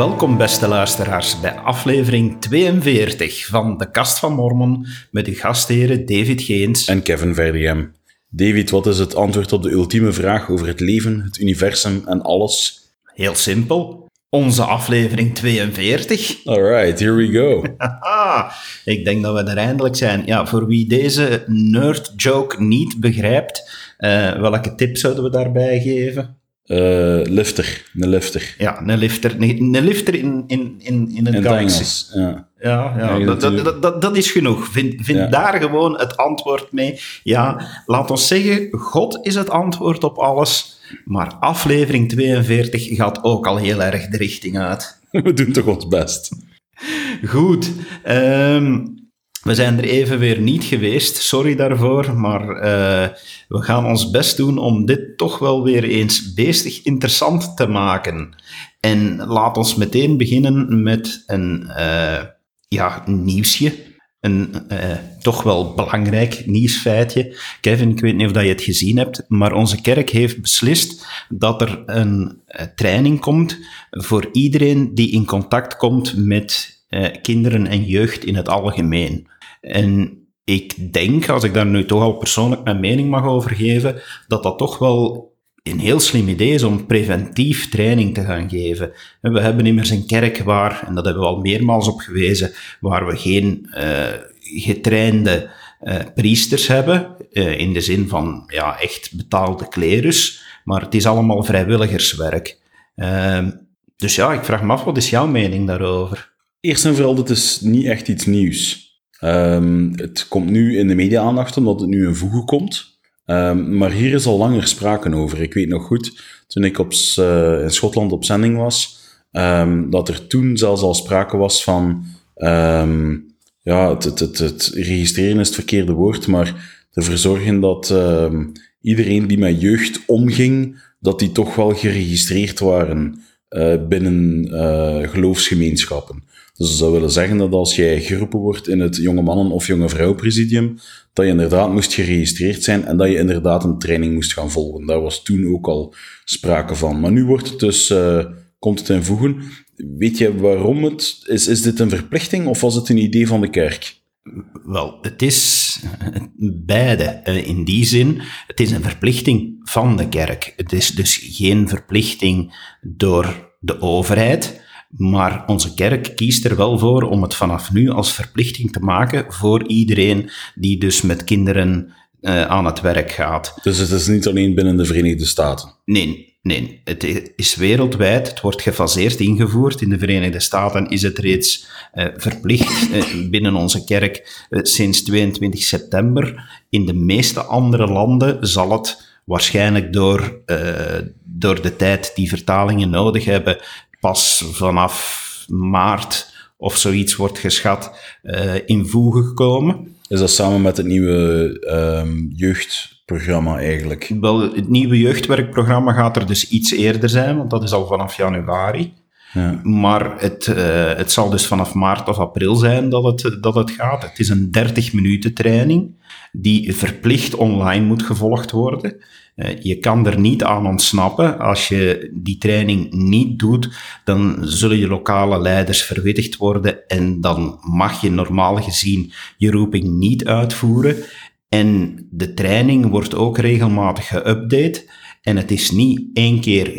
Welkom beste luisteraars bij aflevering 42 van de Kast van Mormon met uw gastheren David Geens en Kevin Verdiem. David, wat is het antwoord op de ultieme vraag over het leven, het universum en alles? Heel simpel. Onze aflevering 42. Alright, here we go. ik denk dat we er eindelijk zijn. Ja, voor wie deze nerd joke niet begrijpt, uh, welke tip zouden we daarbij geven? Uh, lifter, een lifter. Ja, een lifter, een, een lifter in, in, in, in het in Engels. Ja, ja, ja dat, dat, dat, dat, is genoeg. Vind, vind daar gewoon het antwoord mee. Ja, laat ons zeggen, God is het antwoord op alles. Maar aflevering 42 gaat ook al heel erg de richting uit. We doen toch ons best. Goed. Um, we zijn er even weer niet geweest, sorry daarvoor, maar uh, we gaan ons best doen om dit toch wel weer eens beestig interessant te maken. En laat ons meteen beginnen met een, uh, ja, nieuwsje. Een uh, toch wel belangrijk nieuwsfeitje. Kevin, ik weet niet of dat je het gezien hebt, maar onze kerk heeft beslist dat er een training komt voor iedereen die in contact komt met kinderen en jeugd in het algemeen. En ik denk, als ik daar nu toch al persoonlijk mijn mening mag over geven, dat dat toch wel een heel slim idee is om preventief training te gaan geven. We hebben immers een kerk waar, en dat hebben we al meermaals op gewezen, waar we geen uh, getrainde uh, priesters hebben, uh, in de zin van ja, echt betaalde klerus, maar het is allemaal vrijwilligerswerk. Ehm, dus ja, ik vraag me af, wat is jouw mening daarover? Eerst en vooral, het is niet echt iets nieuws. Um, het komt nu in de media-aandacht omdat het nu in voegen komt. Um, maar hier is al langer sprake over. Ik weet nog goed, toen ik op, uh, in Schotland op zending was, um, dat er toen zelfs al sprake was van, ja, het, het, het, registreren is het verkeerde woord, maar ervoor zorgen dat iedereen die met jeugd omging, dat die toch wel geregistreerd waren uh, binnen uh, geloofsgemeenschappen. Dus dat zou willen zeggen dat als jij geroepen wordt in het jonge mannen- of jonge vrouwenpresidium, dat je inderdaad moest geregistreerd zijn en dat je inderdaad een training moest gaan volgen. Daar was toen ook al sprake van. Maar nu wordt het dus, uh, komt het in voegen. Weet je waarom het, is, is dit een verplichting of was het een idee van de kerk? Wel, het is beide. Eh, in die zin, het is een verplichting van de kerk. Het is dus geen verplichting door de overheid. Maar onze kerk kiest er wel voor om het vanaf nu als verplichting te maken voor iedereen die dus met kinderen uh, aan het werk gaat. Dus het is niet alleen binnen de Verenigde Staten? Nee, nee. Het is wereldwijd. Het wordt gefaseerd ingevoerd. In de Verenigde Staten is het reeds uh, verplicht uh, binnen onze kerk sinds 22 september. In de meeste andere landen zal het waarschijnlijk door, door de tijd die vertalingen nodig hebben, pas vanaf maart of zoiets wordt geschat uh, in voegen gekomen. Is dat samen met het nieuwe um, jeugdprogramma eigenlijk? Wel, het nieuwe jeugdwerkprogramma gaat er dus iets eerder zijn, want dat is al vanaf januari. Ja. Maar het, uh, het zal dus vanaf maart of april zijn dat het, dat het gaat. Het is een 30 minuten training die verplicht online moet gevolgd worden. Uh, je kan er niet aan ontsnappen. Als je die training niet doet, dan zullen je lokale leiders verwittigd worden en dan mag je normaal gezien je roeping niet uitvoeren. En de training wordt ook regelmatig geüpdate. En het is niet één keer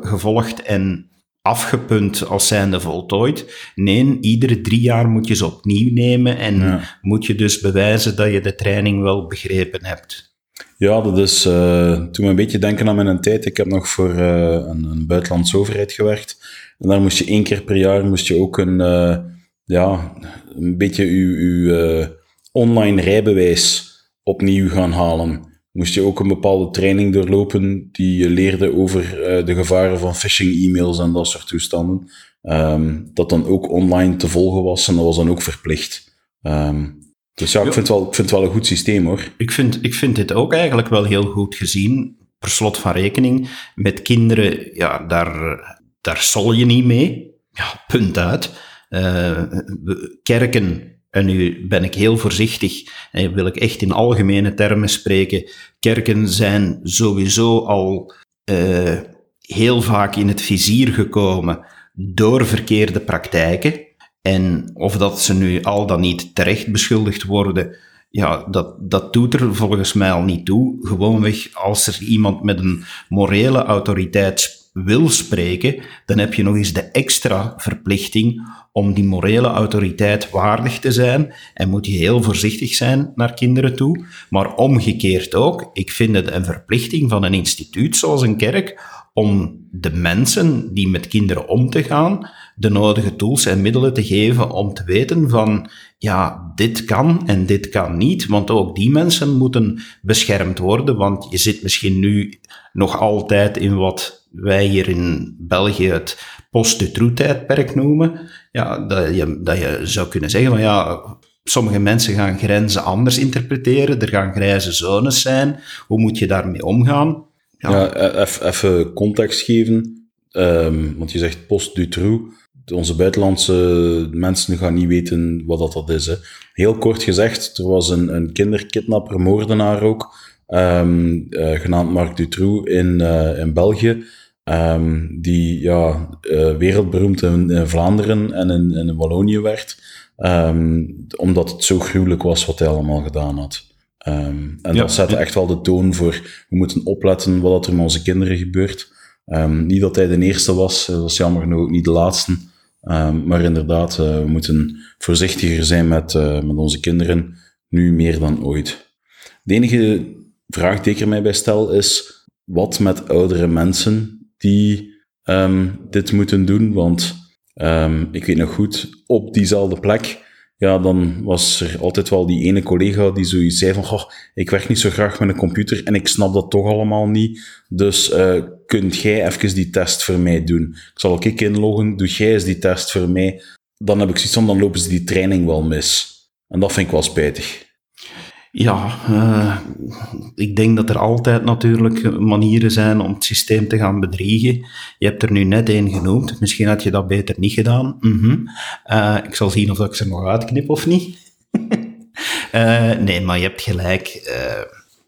gevolgd en afgepunt als zijnde voltooid. Nee, iedere drie jaar moet je ze opnieuw nemen en moet je dus bewijzen dat je de training wel begrepen hebt. Ja, dat is uh, toen een beetje denken aan mijn tijd. Ik heb nog voor uh, een, een buitenlandse overheid gewerkt. En daar moest je één keer per jaar moest je ook een, uh, ja, een beetje uw, online rijbewijs opnieuw gaan halen moest je ook een bepaalde training doorlopen die je leerde over de gevaren van phishing-e-mails en dat soort toestanden. Um, dat dan ook online te volgen was en dat was dan ook verplicht. Um, dus ja, ik vind, het wel, ik vind het wel een goed systeem hoor. Ik vind, ik vind dit ook eigenlijk wel heel goed gezien. Per slot van rekening, met kinderen, ja, daar, daar zal je niet mee. Ja, punt uit. Uh, kerken en nu ben ik heel voorzichtig en wil ik echt in algemene termen spreken. Kerken zijn sowieso al uh, heel vaak in het vizier gekomen door verkeerde praktijken. En of dat ze nu al dan niet terecht beschuldigd worden, ja, dat, dat doet er volgens mij al niet toe. Gewoonweg, als er iemand met een morele autoriteit wil spreken, dan heb je nog eens de extra verplichting om die morele autoriteit waardig te zijn en moet je heel voorzichtig zijn naar kinderen toe. Maar omgekeerd ook, ik vind het een verplichting van een instituut zoals een kerk om de mensen die met kinderen om te gaan, de nodige tools en middelen te geven om te weten van, ja, dit kan en dit kan niet, want ook die mensen moeten beschermd worden, want je zit misschien nu nog altijd in wat wij hier in België het post-de-troe-tijdperk noemen, ja, dat, je, dat je zou kunnen zeggen van, ja, sommige mensen gaan grenzen anders interpreteren, er gaan grijze zones zijn, hoe moet je daarmee omgaan? Ja, ja even context geven. Um, want je zegt post Dutroux. Onze buitenlandse mensen gaan niet weten wat dat, dat is. Hè. Heel kort gezegd, er was een, een kinderkidnapper, moordenaar ook, um, uh, genaamd Marc Dutroux in, uh, in België. Um, die ja, uh, wereldberoemd in, in, Vlaanderen en in, in Wallonië werd. omdat het zo gruwelijk was wat hij allemaal gedaan had. Um, en ja, dat zette echt wel de toon voor, we moeten opletten wat er met onze kinderen gebeurt. Niet dat hij de eerste was, dat was jammer genoeg ook niet de laatste. Um, maar inderdaad, uh, we moeten voorzichtiger zijn met, uh, met onze kinderen, nu meer dan ooit. De enige vraag die ik er mij bij stel is, wat met oudere mensen die dit moeten doen? Want ik weet nog goed, op diezelfde plek ja, dan was er altijd wel die ene collega die zoiets zei van, goh, ik werk niet zo graag met een computer en ik snap dat toch allemaal niet. Dus uh, kunt jij even die test voor mij doen? Ik zal ook ik inloggen, doe jij eens die test voor mij. Dan heb ik zoiets van, dan lopen ze die training wel mis. En dat vind ik wel spijtig. Ja, uh, ik denk dat er altijd natuurlijk manieren zijn om het systeem te gaan bedriegen. Je hebt er nu net één genoemd. Misschien had je dat beter niet gedaan. -hmm. uh, ik zal zien of ik ze nog uitknip of niet. uh, nee, maar je hebt gelijk.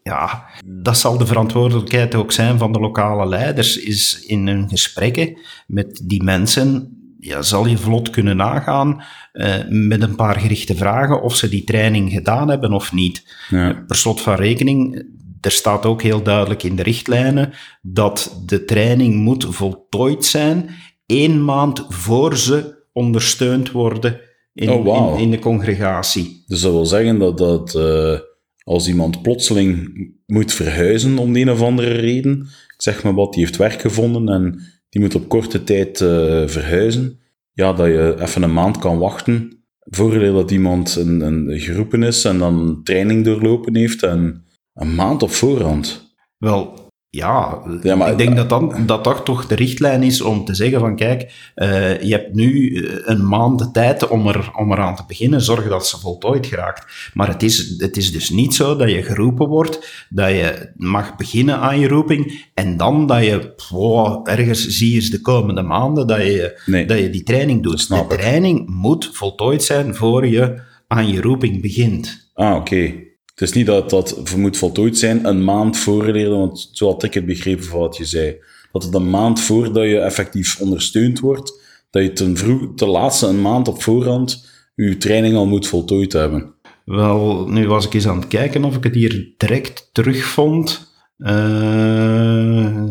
ja, dat zal de verantwoordelijkheid ook zijn van de lokale leiders. Is in hun gesprekken met die mensen ja, zal je vlot kunnen nagaan uh, met een paar gerichte vragen of ze die training gedaan hebben of niet. Ja. Per slot van rekening, er staat ook heel duidelijk in de richtlijnen dat de training moet voltooid zijn één maand voor ze ondersteund worden in, oh, wow. in, in, de congregatie. Dus dat wil zeggen dat, dat uh, als iemand plotseling moet verhuizen om de een of andere reden, ik zeg maar wat, die heeft werk gevonden en die moet op korte tijd uh, verhuizen, ja, dat je even een maand kan wachten. Voordeel dat iemand een, een geroepen is en dan training doorlopen heeft en een maand op voorhand. Wel, ja, ja maar, ik denk dat, dan, dat dat toch de richtlijn is om te zeggen van kijk, uh, je hebt nu eh, een maand de tijd om, er, om eraan te beginnen, zorg dat ze voltooid geraakt. Maar het is, het is dus niet zo dat je geroepen wordt, dat je mag beginnen aan je roeping en dan dat je wow, ergens zie je de komende maanden dat je, nee, dat je die training doet. De training moet voltooid zijn voor je aan je roeping begint. Ah, oké. Het is niet dat dat moet voltooid zijn een maand voor want zo had ik het begrepen van wat je zei. Dat het een maand voordat je effectief ondersteund wordt, dat je ten, vroeg, ten laatste een maand op voorhand je training al moet voltooid hebben. Wel, nu was ik eens aan het kijken of ik het hier direct terugvond. Uh,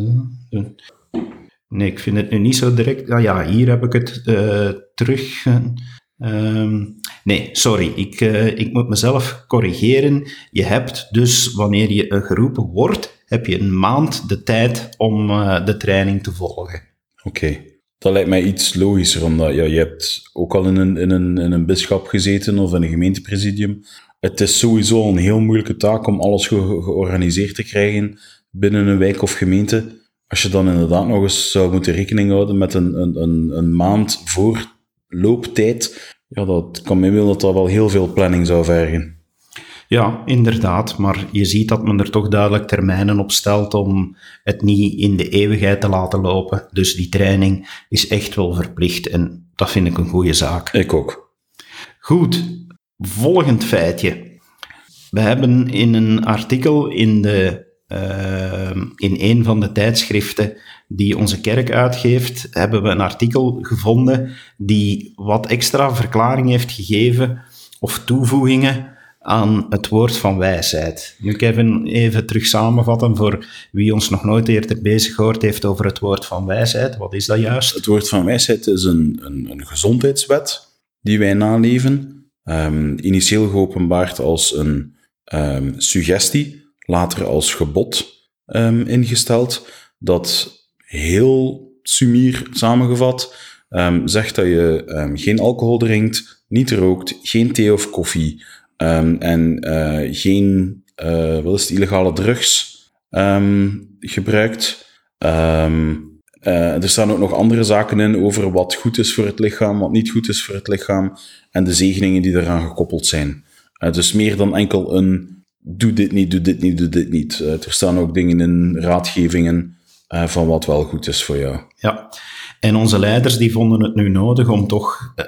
nee, ik vind het nu niet zo direct. Ah ja, hier heb ik het uh, terug. Um, nee, sorry, ik, uh, ik moet mezelf corrigeren. Je hebt dus, wanneer je geroepen wordt, heb je een maand de tijd om uh, de training te volgen. Oké, dat lijkt mij iets logischer, omdat ja, je hebt ook al in een, in, een, in een bischap gezeten of in een gemeentepresidium. Het is sowieso een heel moeilijke taak om alles ge georganiseerd te krijgen binnen een wijk of gemeente. Als je dan inderdaad nog eens zou moeten rekening houden met een, een, een, een maand voor looptijd, ja, dat kan me wel dat dat wel heel veel planning zou vergen. Ja, inderdaad. Maar je ziet dat men er toch duidelijk termijnen op stelt om het niet in de eeuwigheid te laten lopen. Dus die training is echt wel verplicht en dat vind ik een goede zaak. Ik ook. Goed, volgend feitje. We hebben in een artikel in de Ehm, in een van de tijdschriften die onze kerk uitgeeft, hebben we een artikel gevonden die wat extra verklaring heeft gegeven of toevoegingen aan het woord van wijsheid. Nu, Kevin, even terug samenvatten voor wie ons nog nooit eerder bezig gehoord heeft over het woord van wijsheid. Wat is dat juist? Het woord van wijsheid is een, een, een gezondheidswet die wij naleven. Um, initieel geopenbaard als een um, suggestie, later als gebod um, ingesteld, dat heel sumier samengevat zegt dat je geen alcohol drinkt, niet rookt, geen thee of koffie, Um, en uh, geen, uh, wat is het, illegale drugs gebruikt. Uh, er staan ook nog andere zaken in over wat goed is voor het lichaam, wat niet goed is voor het lichaam en de zegeningen die eraan gekoppeld zijn. dus meer dan enkel een doe dit niet, doe dit niet, doe dit niet. er staan ook dingen in, raadgevingen van wat wel goed is voor jou. Ja, en onze leiders die vonden het nu nodig om toch, eh,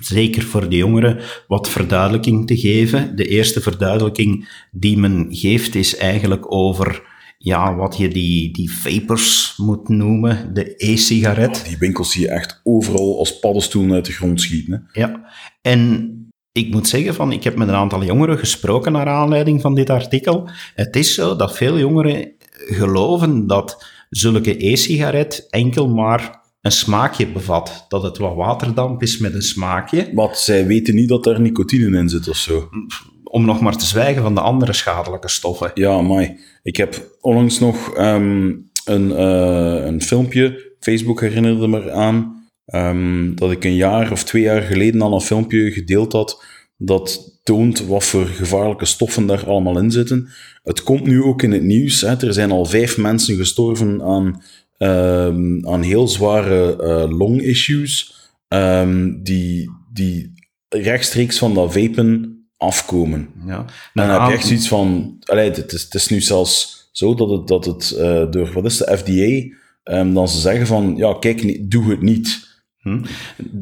zeker voor de jongeren, wat verduidelijking te geven. De eerste verduidelijking die men geeft is eigenlijk over ja, wat je die, die vapors moet noemen, de e-sigaret. die winkels zie je echt overal als paddenstoelen uit de grond schieten. Hè? Ja, en ik moet zeggen, van, ik heb met een aantal jongeren gesproken naar aanleiding van dit artikel. Het is zo dat veel jongeren geloven dat zulke e-sigaret enkel maar een smaakje bevat. Dat het wat waterdamp is met een smaakje. Wat zij weten niet dat er nicotine in zit of zo. Om nog maar te zwijgen van de andere schadelijke stoffen. Ja, maar ik heb onlangs nog um, een, uh, een filmpje, Facebook herinnerde me aan, um, dat ik een jaar of twee jaar geleden al een filmpje gedeeld had dat toont wat voor gevaarlijke stoffen daar allemaal in zitten. Het komt nu ook in het nieuws. Hè. Er zijn al vijf mensen gestorven aan um, aan heel zware uh, long-issues, um, die, die rechtstreeks van dat vapen afkomen. Ja. En dan heb je echt zoiets van, allee, het, is, het is nu zelfs zo dat het, dat het uh, door, wat is de FDA, um, dan ze zeggen van, ja, kijk, doe het niet. Hm.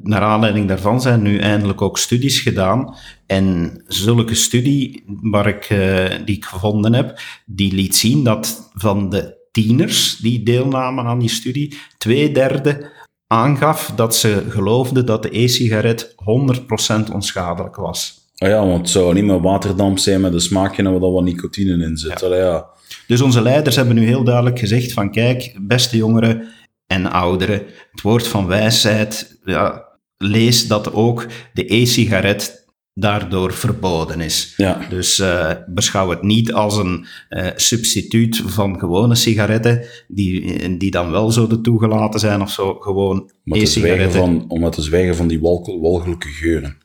Naar aanleiding daarvan zijn nu eindelijk ook studies gedaan. En zulke studie waar ik, uh, die ik gevonden heb, die liet zien dat van de tieners die deelnamen aan die studie, twee derde aangaf dat ze geloofden dat de e-sigaret 100% onschadelijk was. Ah ja, want het zou niet meer waterdamp zijn met een smaakje en wat wat nicotine in zit. Ja. ja. Dus onze leiders hebben nu heel duidelijk gezegd van kijk, beste jongeren en ouderen, het woord van wijsheid, ja, lees dat ook de e-sigaret daardoor verboden is. Ja. Dus uh, beschouw het niet als een uh, substituut van gewone sigaretten, die, die dan wel zouden toegelaten zijn of zo, gewoon e-sigaretten. Om het te zwijgen van die walgelijke geuren.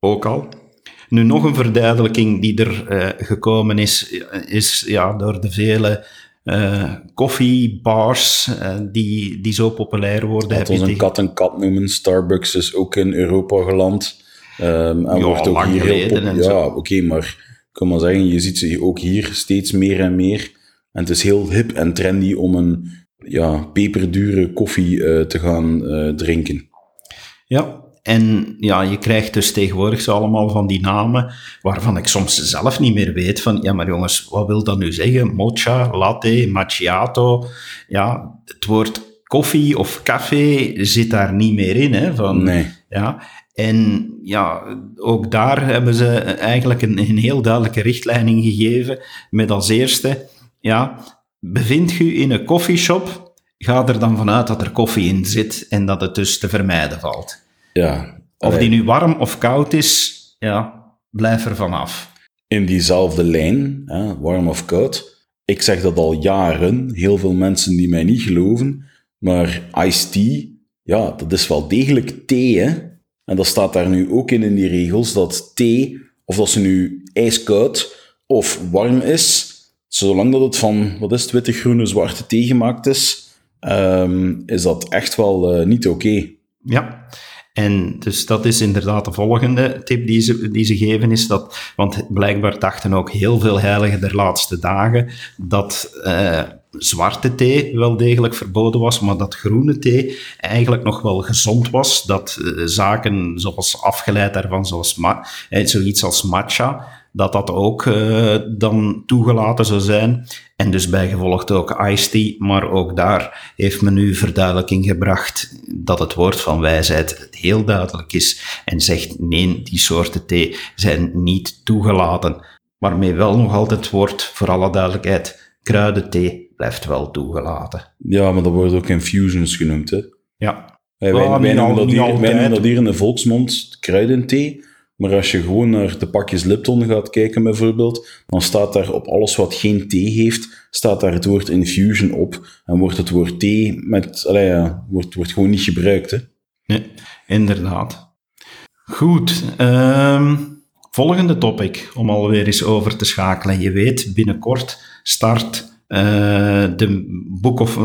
Ook al. Nu nog een verduidelijking die er uh, gekomen is, is ja, door de vele koffiebars uh, die, die zo populair worden. Laten we een kat en kat noemen. Starbucks is ook in Europa geland. Um, en ja, wordt ook hier heel Ja, oké, maar ik kan maar zeggen, je ziet ze ook hier steeds meer en meer. En het is heel hip en trendy om een ja, peperdure koffie uh, te gaan uh, drinken. Ja, en ja, je krijgt dus tegenwoordig zo allemaal van die namen waarvan ik soms zelf niet meer weet van, ja, maar jongens, wat wil dat nu zeggen? Mocha, latte, macchiato. Ja, het woord koffie of café zit daar niet meer in. Hè, van, nee. Ja, en ja, ook daar hebben ze eigenlijk een, een heel duidelijke richtlijning gegeven met als eerste, ja, bevindt u in een koffieshop, ga er dan vanuit dat er koffie in zit en dat het dus te vermijden valt. Ja. Of die nu warm of koud is, ja, blijf er vanaf. In diezelfde lijn, hè, warm of koud, ik zeg dat al jaren, heel veel mensen die mij niet geloven, maar iced tea, ja, dat is wel degelijk thee, hè. En dat staat daar nu ook in in die regels, dat thee, of dat ze nu ijskoud of warm is, zolang dat het van, wat is het, witte, groene, zwarte thee gemaakt is, um, is dat echt wel uh, niet oké. Okay. Ja, en dus dat is inderdaad de volgende tip die ze, die ze geven, is dat, want blijkbaar dachten ook heel veel heiligen der laatste dagen, dat uh, zwarte thee wel degelijk verboden was, maar dat groene thee eigenlijk nog wel gezond was. Dat uh, zaken zoals afgeleid daarvan, zoals ma eh, zoiets als matcha, dat dat ook dan toegelaten zou zijn. En dus bijgevolg ook Ice-T, maar ook daar heeft men nu verduidelijking gebracht dat het woord van wijsheid heel duidelijk is en zegt nee, die soorten thee zijn niet toegelaten. Waarmee wel nog altijd wordt, voor alle duidelijkheid, kruidenthee blijft wel toegelaten. Ja, maar dat wordt ook infusions genoemd, hè? Ja. Wij, wij, wij, noemen dat hier, wij noemen dat hier in de volksmond kruidenthee. Maar als je gewoon naar de pakjes Lipton gaat kijken bijvoorbeeld, dan staat daar op alles wat geen thee heeft, staat daar het woord infusion op. En wordt het woord thee met, ja, wordt, wordt gewoon niet gebruikt. Hè? Nee, inderdaad. Goed, um, volgende topic, om alweer eens over te schakelen. Je weet, binnenkort start uh, de Book of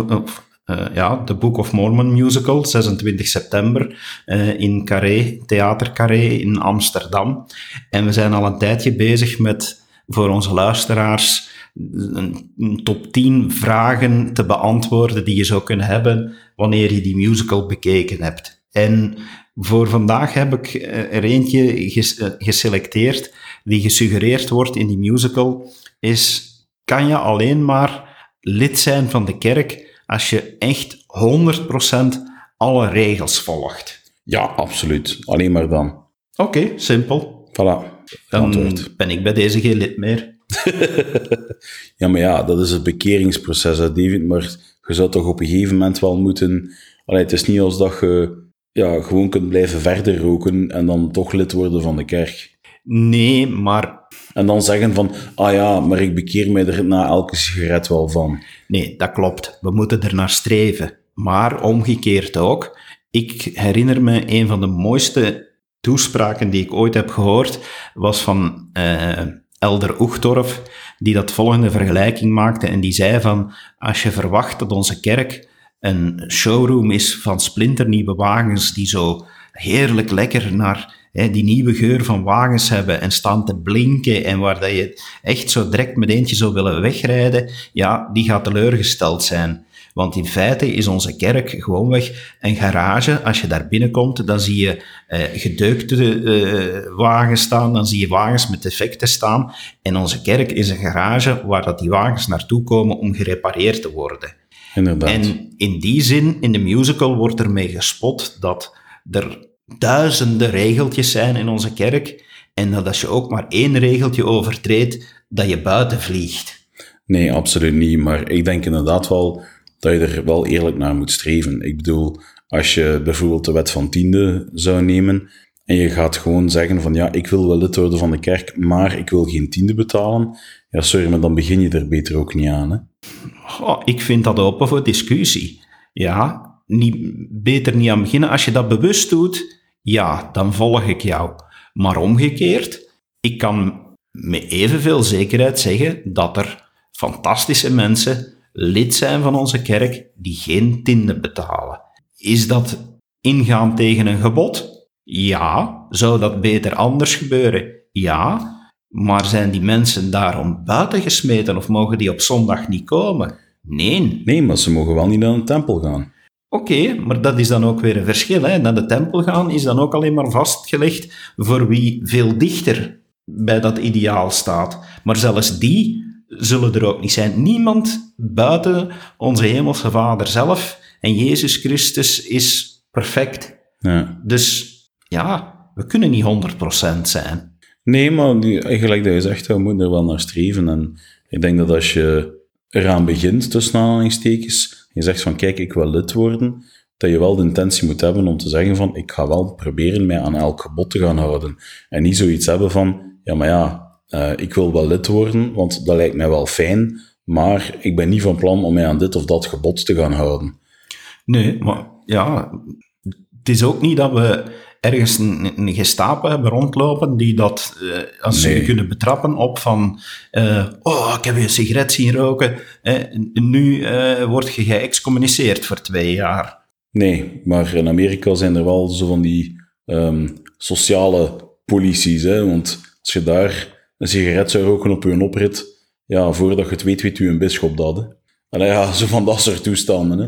uh, ja, de Book of Mormon musical, 26 september, uh, in Carré, Theater Carré in Amsterdam. En we zijn al een tijdje bezig met, voor onze luisteraars, een, top 10 vragen te beantwoorden die je zou kunnen hebben wanneer je die musical bekeken hebt. En voor vandaag heb ik er eentje geselecteerd die gesuggereerd wordt in die musical, is kan je alleen maar lid zijn van de kerk als je echt 100% alle regels volgt. Ja, absoluut. Alleen maar dan. Oké, simpel. Voilà. Dan ben ik bij deze geen lid meer. ja, maar ja, dat is het bekeringsproces, hè, David. Maar je zou toch op een gegeven moment wel moeten... Allee, het is niet als dat je ja, gewoon kunt blijven verder roken en dan toch lid worden van de kerk. Nee, maar en dan zeggen van, ah ja, maar ik bekeer mij er na elke sigaret wel van. Nee, dat klopt. We moeten er naar streven. Maar omgekeerd ook. Ik herinner me een van de mooiste toespraken die ik ooit heb gehoord, was van uh, Elder Oegtorf, die dat volgende vergelijking maakte en die zei van, als je verwacht dat onze kerk een showroom is van splinternieuwe wagens die zo heerlijk lekker naar die nieuwe geur van wagens hebben en staan te blinken en waar dat je echt zo direct met eentje zou willen wegrijden, ja, die gaat teleurgesteld zijn. Want in feite is onze kerk gewoonweg een garage. Als je daar binnenkomt, dan zie je eh, gedeukte eh, wagens staan, dan zie je wagens met defecten staan. En onze kerk is een garage waar dat die wagens naartoe komen om gerepareerd te worden. Inderdaad. En in die zin, in de musical wordt ermee gespot dat er duizenden regeltjes zijn in onze kerk. En dat als je ook maar één regeltje overtreedt, dat je buiten vliegt. Nee, absoluut niet. Maar ik denk inderdaad wel dat je er wel eerlijk naar moet streven. Ik bedoel, als je bijvoorbeeld de wet van tiende zou nemen en je gaat gewoon zeggen van ja, ik wil wel lid worden van de kerk, maar ik wil geen tiende betalen. Ja, sorry, maar dan begin je er beter ook niet aan. Hè? Oh, ik vind dat open voor discussie. Ja, niet, beter niet aan beginnen. Als je dat bewust doet, ja, dan volg ik jou. Maar omgekeerd, ik kan met evenveel zekerheid zeggen dat er fantastische mensen lid zijn van onze kerk die geen tinden betalen. Is dat ingaan tegen een gebod? Ja. Zou dat beter anders gebeuren? Ja. Maar zijn die mensen daarom buiten gesmeten of mogen die op zondag niet komen? Nee. Nee, maar ze mogen wel niet naar een tempel gaan. Oké, maar dat is dan ook weer een verschil. Hè. Naar de tempel gaan is dan ook alleen maar vastgelegd voor wie veel dichter bij dat ideaal staat. Maar zelfs die zullen er ook niet zijn. Niemand buiten onze hemelse Vader zelf en Jezus Christus is perfect. Ja. Dus ja, we kunnen niet 100% zijn. Nee, maar gelijk dat je zegt, we moeten er wel naar streven. En ik denk dat als je eraan begint, tussen aanhalingstekens, je zegt van kijk, ik wil lid worden, dat je wel de intentie moet hebben om te zeggen van ik ga wel proberen mij aan elk gebod te gaan houden. En niet zoiets hebben van, ja maar ja, uh, ik wil wel lid worden, want dat lijkt mij wel fijn, maar ik ben niet van plan om mij aan dit of dat gebod te gaan houden. Nee, maar ja, het is ook niet dat we ergens een, een gestapo hebben rondlopen die dat, uh, als ze kunnen betrappen op van, uh, oh, ik heb je een sigaret zien roken, nu uh, word je geëxcommuniceerd voor twee jaar. Nee, maar in Amerika zijn er wel zo van die um, sociale polities, hè, want als je daar een sigaret zou roken op je oprit, ja, voordat je het weet, weet u een bisschop dat. Hè. Allee, ja, zo van dat soort toestanden. Hè.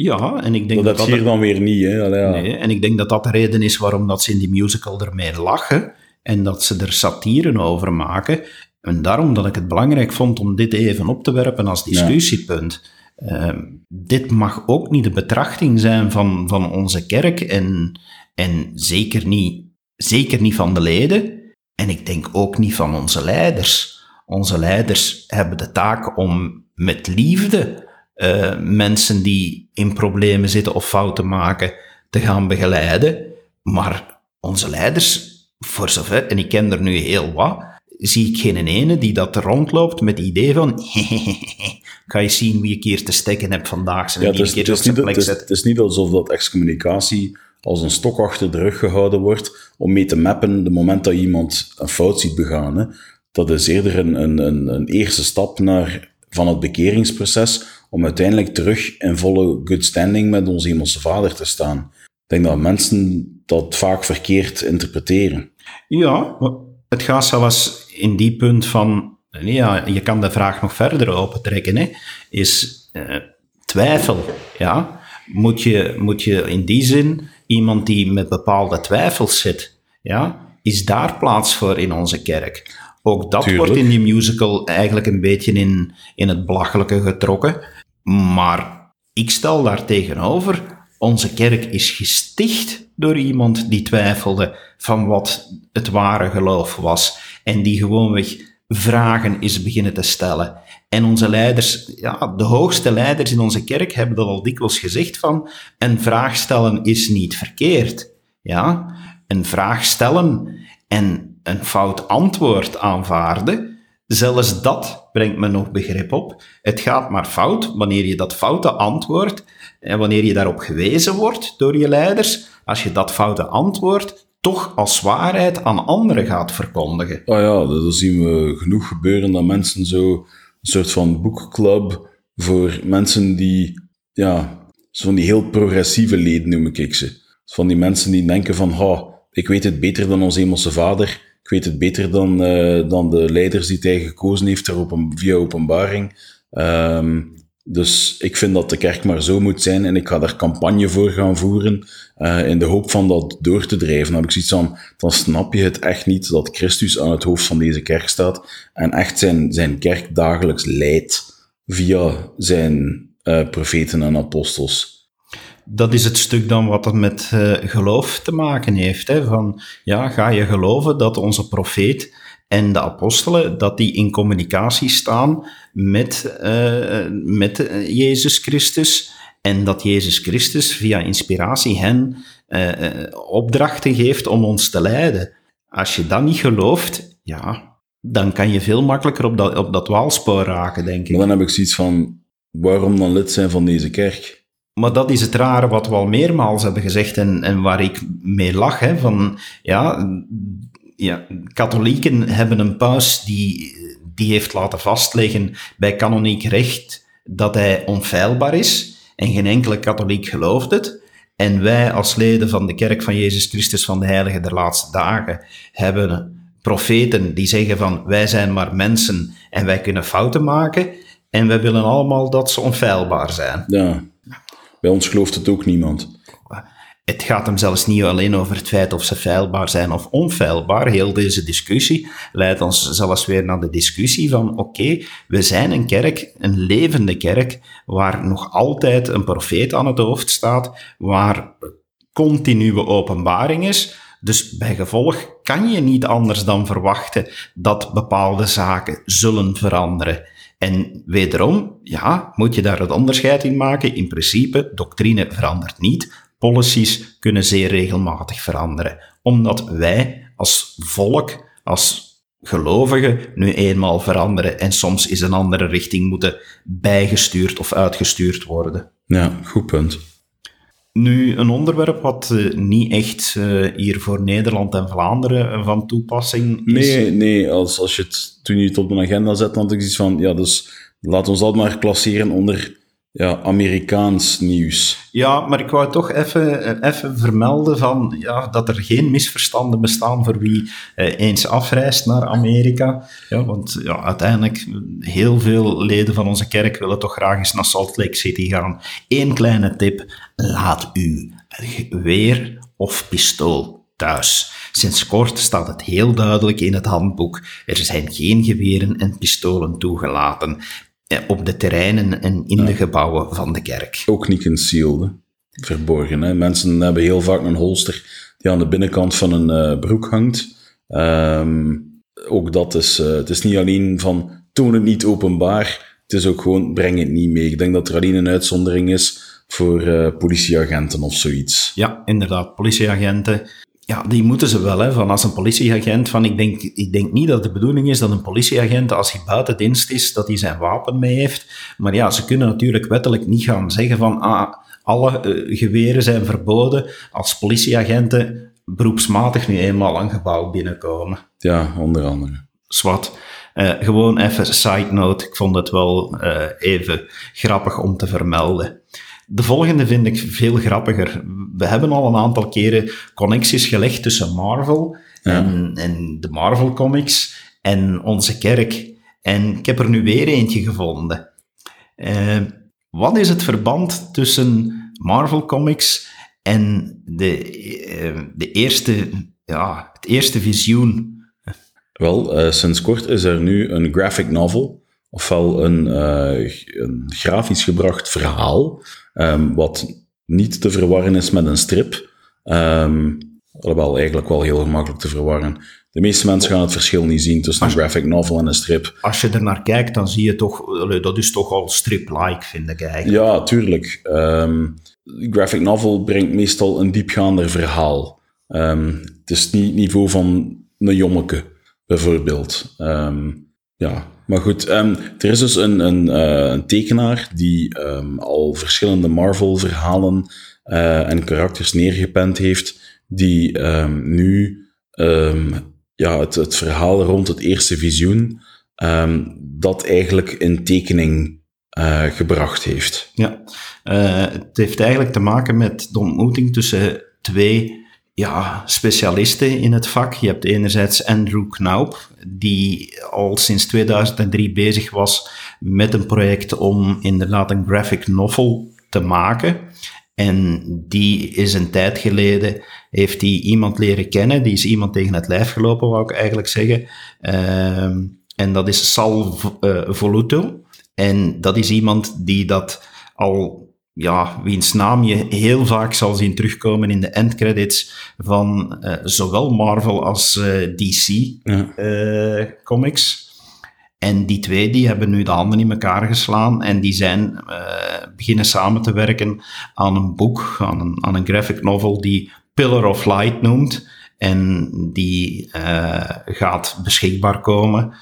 Ja, en ik denk dat... Dat hier dan weer niet, hè? Allee, ja. Nee, en ik denk dat dat de reden is waarom dat ze in die musical ermee lachen, en dat ze er satiren over maken. En daarom dat ik het belangrijk vond om dit even op te werpen als discussiepunt. Ehm, dit mag ook niet de betrachting zijn van, van onze kerk en, en zeker, niet, zeker niet van de leden. En ik denk ook niet van onze leiders. Onze leiders hebben de taak om met liefde uh, mensen die in problemen zitten of fouten maken te gaan begeleiden. Maar onze leiders, voor zover, en ik ken er nu heel wat, zie ik geen ene die dat rondloopt met het idee van ga je zien wie ik hier te steken heb vandaag. ja, het, is, niet, het, is, het is niet alsof dat excommunicatie als een stok achter de rug gehouden wordt om mee te mappen de moment dat iemand een fout ziet begaan. Hè. Dat is eerder een, een, een, een eerste stap naar, van het bekeringsproces om uiteindelijk terug in volle good standing met onze hemelse vader te staan. Ik denk dat mensen dat vaak verkeerd interpreteren. Ja, het gaat zelfs in die punt van, ja, je kan de vraag nog verder opentrekken, hè, is uh, twijfel. Ja? Moet, je, moet je in die zin iemand die met bepaalde twijfels zit, ja, is daar plaats voor in onze kerk? Ook dat wordt in die musical eigenlijk een beetje in, in het belachelijke getrokken. Maar ik stel daar tegenover, onze kerk is gesticht door iemand die twijfelde van wat het ware geloof was en die gewoonweg vragen is beginnen te stellen. En onze leiders, ja, de hoogste leiders in onze kerk hebben dat al dikwijls gezegd van een vraag stellen is niet verkeerd. Ja, een vraag stellen en een fout antwoord aanvaarden, zelfs dat brengt me nog begrip op. Het gaat maar fout wanneer je dat foute antwoord en wanneer je daarop gewezen wordt door je leiders, als je dat foute antwoord toch als waarheid aan anderen gaat verkondigen. Ah ja, dat zien we genoeg gebeuren dat mensen zo een soort van boekclub voor mensen die, ja, van die heel progressieve leden noem ik ze. Van die mensen die denken van, ik weet het beter dan onze hemelse vader, ik weet het beter dan, uh, dan de leiders die hij gekozen heeft via openbaring. Um, dus ik vind dat de kerk maar zo moet zijn en ik ga daar campagne voor gaan voeren uh, in de hoop van dat door te drijven. Nou, ik zoiets van, dan snap je het echt niet dat Christus aan het hoofd van deze kerk staat en echt zijn, zijn kerk dagelijks leidt via zijn uh, profeten en apostels. Dat is het stuk dan wat het met uh, geloof te maken heeft. Hè? Van, ja, ga je geloven dat onze profeet en de apostelen, dat die in communicatie staan met, uh, met Jezus Christus en dat Jezus Christus via inspiratie hen uh, opdrachten geeft om ons te leiden. Als je dat niet gelooft, ja, dan kan je veel makkelijker op dat, op dat waalspoor raken, denk ik. Maar dan heb ik zoiets van, waarom dan lid zijn van deze kerk? Maar dat is het rare wat we al meermaals hebben gezegd en, waar ik mee lach. Hè, van, ja, ja, katholieken hebben een paus die, die heeft laten vastleggen bij kanoniek recht dat hij onfeilbaar is. En geen enkele katholiek gelooft het. En wij als leden van de Kerk van Jezus Christus van de Heilige der Laatste Dagen hebben profeten die zeggen van wij zijn maar mensen en wij kunnen fouten maken. En wij willen allemaal dat ze onfeilbaar zijn. Ja, bij ons gelooft het ook niemand het gaat hem zelfs niet alleen over het feit of ze feilbaar zijn of onfeilbaar. Heel deze discussie leidt ons zelfs weer naar de discussie van oké, we zijn een kerk, een levende kerk, waar nog altijd een profeet aan het hoofd staat, waar continue openbaring is. Dus bij gevolg kan je niet anders dan verwachten dat bepaalde zaken zullen veranderen. En wederom, ja, moet je daar het onderscheid in maken. In principe, doctrine verandert niet, policies kunnen zeer regelmatig veranderen, omdat wij als volk, als gelovigen, nu eenmaal veranderen en soms is een andere richting moeten bijgestuurd of uitgestuurd worden. Ja, goed punt. Nu, een onderwerp wat uh, niet echt uh, hier voor Nederland en Vlaanderen van toepassing is. Nee, nee als, als je het, toen het op de agenda zet, dan had ik van, ja, dus laat ons dat maar klasseren onder ja, Amerikaans nieuws. Ja, maar ik wou toch even, even vermelden van, ja, dat er geen misverstanden bestaan voor wie eh, eens afreist naar Amerika. Ja, want ja, uiteindelijk, heel veel leden van onze kerk willen toch graag eens naar Salt Lake City gaan. Eén kleine tip, laat u weer of pistool thuis. Sinds kort staat het heel duidelijk in het handboek. Er zijn geen geweren en pistolen toegelaten eh, op de terreinen en in de gebouwen van de kerk. Ook niet concealed, verborgen. Hè? Mensen hebben heel vaak een holster die aan de binnenkant van een uh, broek hangt. Um, ook dat is, uh, het is niet alleen van toon het niet openbaar, het is ook gewoon breng het niet mee. Ik denk dat er alleen een uitzondering is voor uh, politieagenten of zoiets. Ja, inderdaad, politieagenten. Ja, die moeten ze wel, hè, van als een politieagent, van ik denk, ik denk niet dat de bedoeling is dat een politieagent, als hij buiten dienst is, dat hij zijn wapen mee heeft. Maar ja, ze kunnen natuurlijk wettelijk niet gaan zeggen van, ah, alle uh, geweren zijn verboden als politieagenten beroepsmatig nu eenmaal een gebouw binnenkomen. Ja, onder andere. Zwat. Uh, gewoon even side note, ik vond het wel uh, even grappig om te vermelden. De volgende vind ik veel grappiger. We hebben al een aantal keren connecties gelegd tussen Marvel ja. en, en de Marvel Comics en onze kerk. En ik heb er nu weer eentje gevonden. Uh, wat is het verband tussen Marvel Comics en de, de eerste, ja, het eerste visioen? Wel, uh, sinds kort is er nu een graphic novel, ofwel een, uh, een grafisch gebracht verhaal, um, wat niet te verwarren is met een strip. Um, alhoewel eigenlijk wel heel gemakkelijk te verwarren. De meeste mensen gaan het verschil niet zien tussen een graphic novel en een strip. Als je er naar kijkt, dan zie je toch, dat is toch al strip-like, vind ik eigenlijk. Ja, tuurlijk. Um, graphic novel brengt meestal een diepgaander verhaal. het is niet het niveau van een jommeke bijvoorbeeld. Um, ja, maar goed, um, er is dus een, een, uh, een tekenaar die um, al verschillende Marvel-verhalen uh, en karakters neergepend heeft, die nu ja, het, verhaal rond het eerste visioen, dat eigenlijk in tekening uh, gebracht heeft. Ja, het heeft eigenlijk te maken met de ontmoeting tussen twee ja, specialisten in het vak. Je hebt enerzijds Andrew Knaup, die al sinds 2003 bezig was met een project om inderdaad een graphic novel te maken. En die is een tijd geleden, heeft hij iemand leren kennen, die is iemand tegen het lijf gelopen, wou ik eigenlijk zeggen. Uh, en dat is Sal uh, Voluto. En dat is iemand die dat al ja, wiens naam je heel vaak zal zien terugkomen in de endcredits van uh, zowel Marvel als uh, DC ja. uh, comics. En die twee die hebben nu de handen in elkaar geslaan en die zijn beginnen samen te werken aan een boek, aan een, aan een graphic novel die Pillar of Light noemt. En die gaat beschikbaar komen.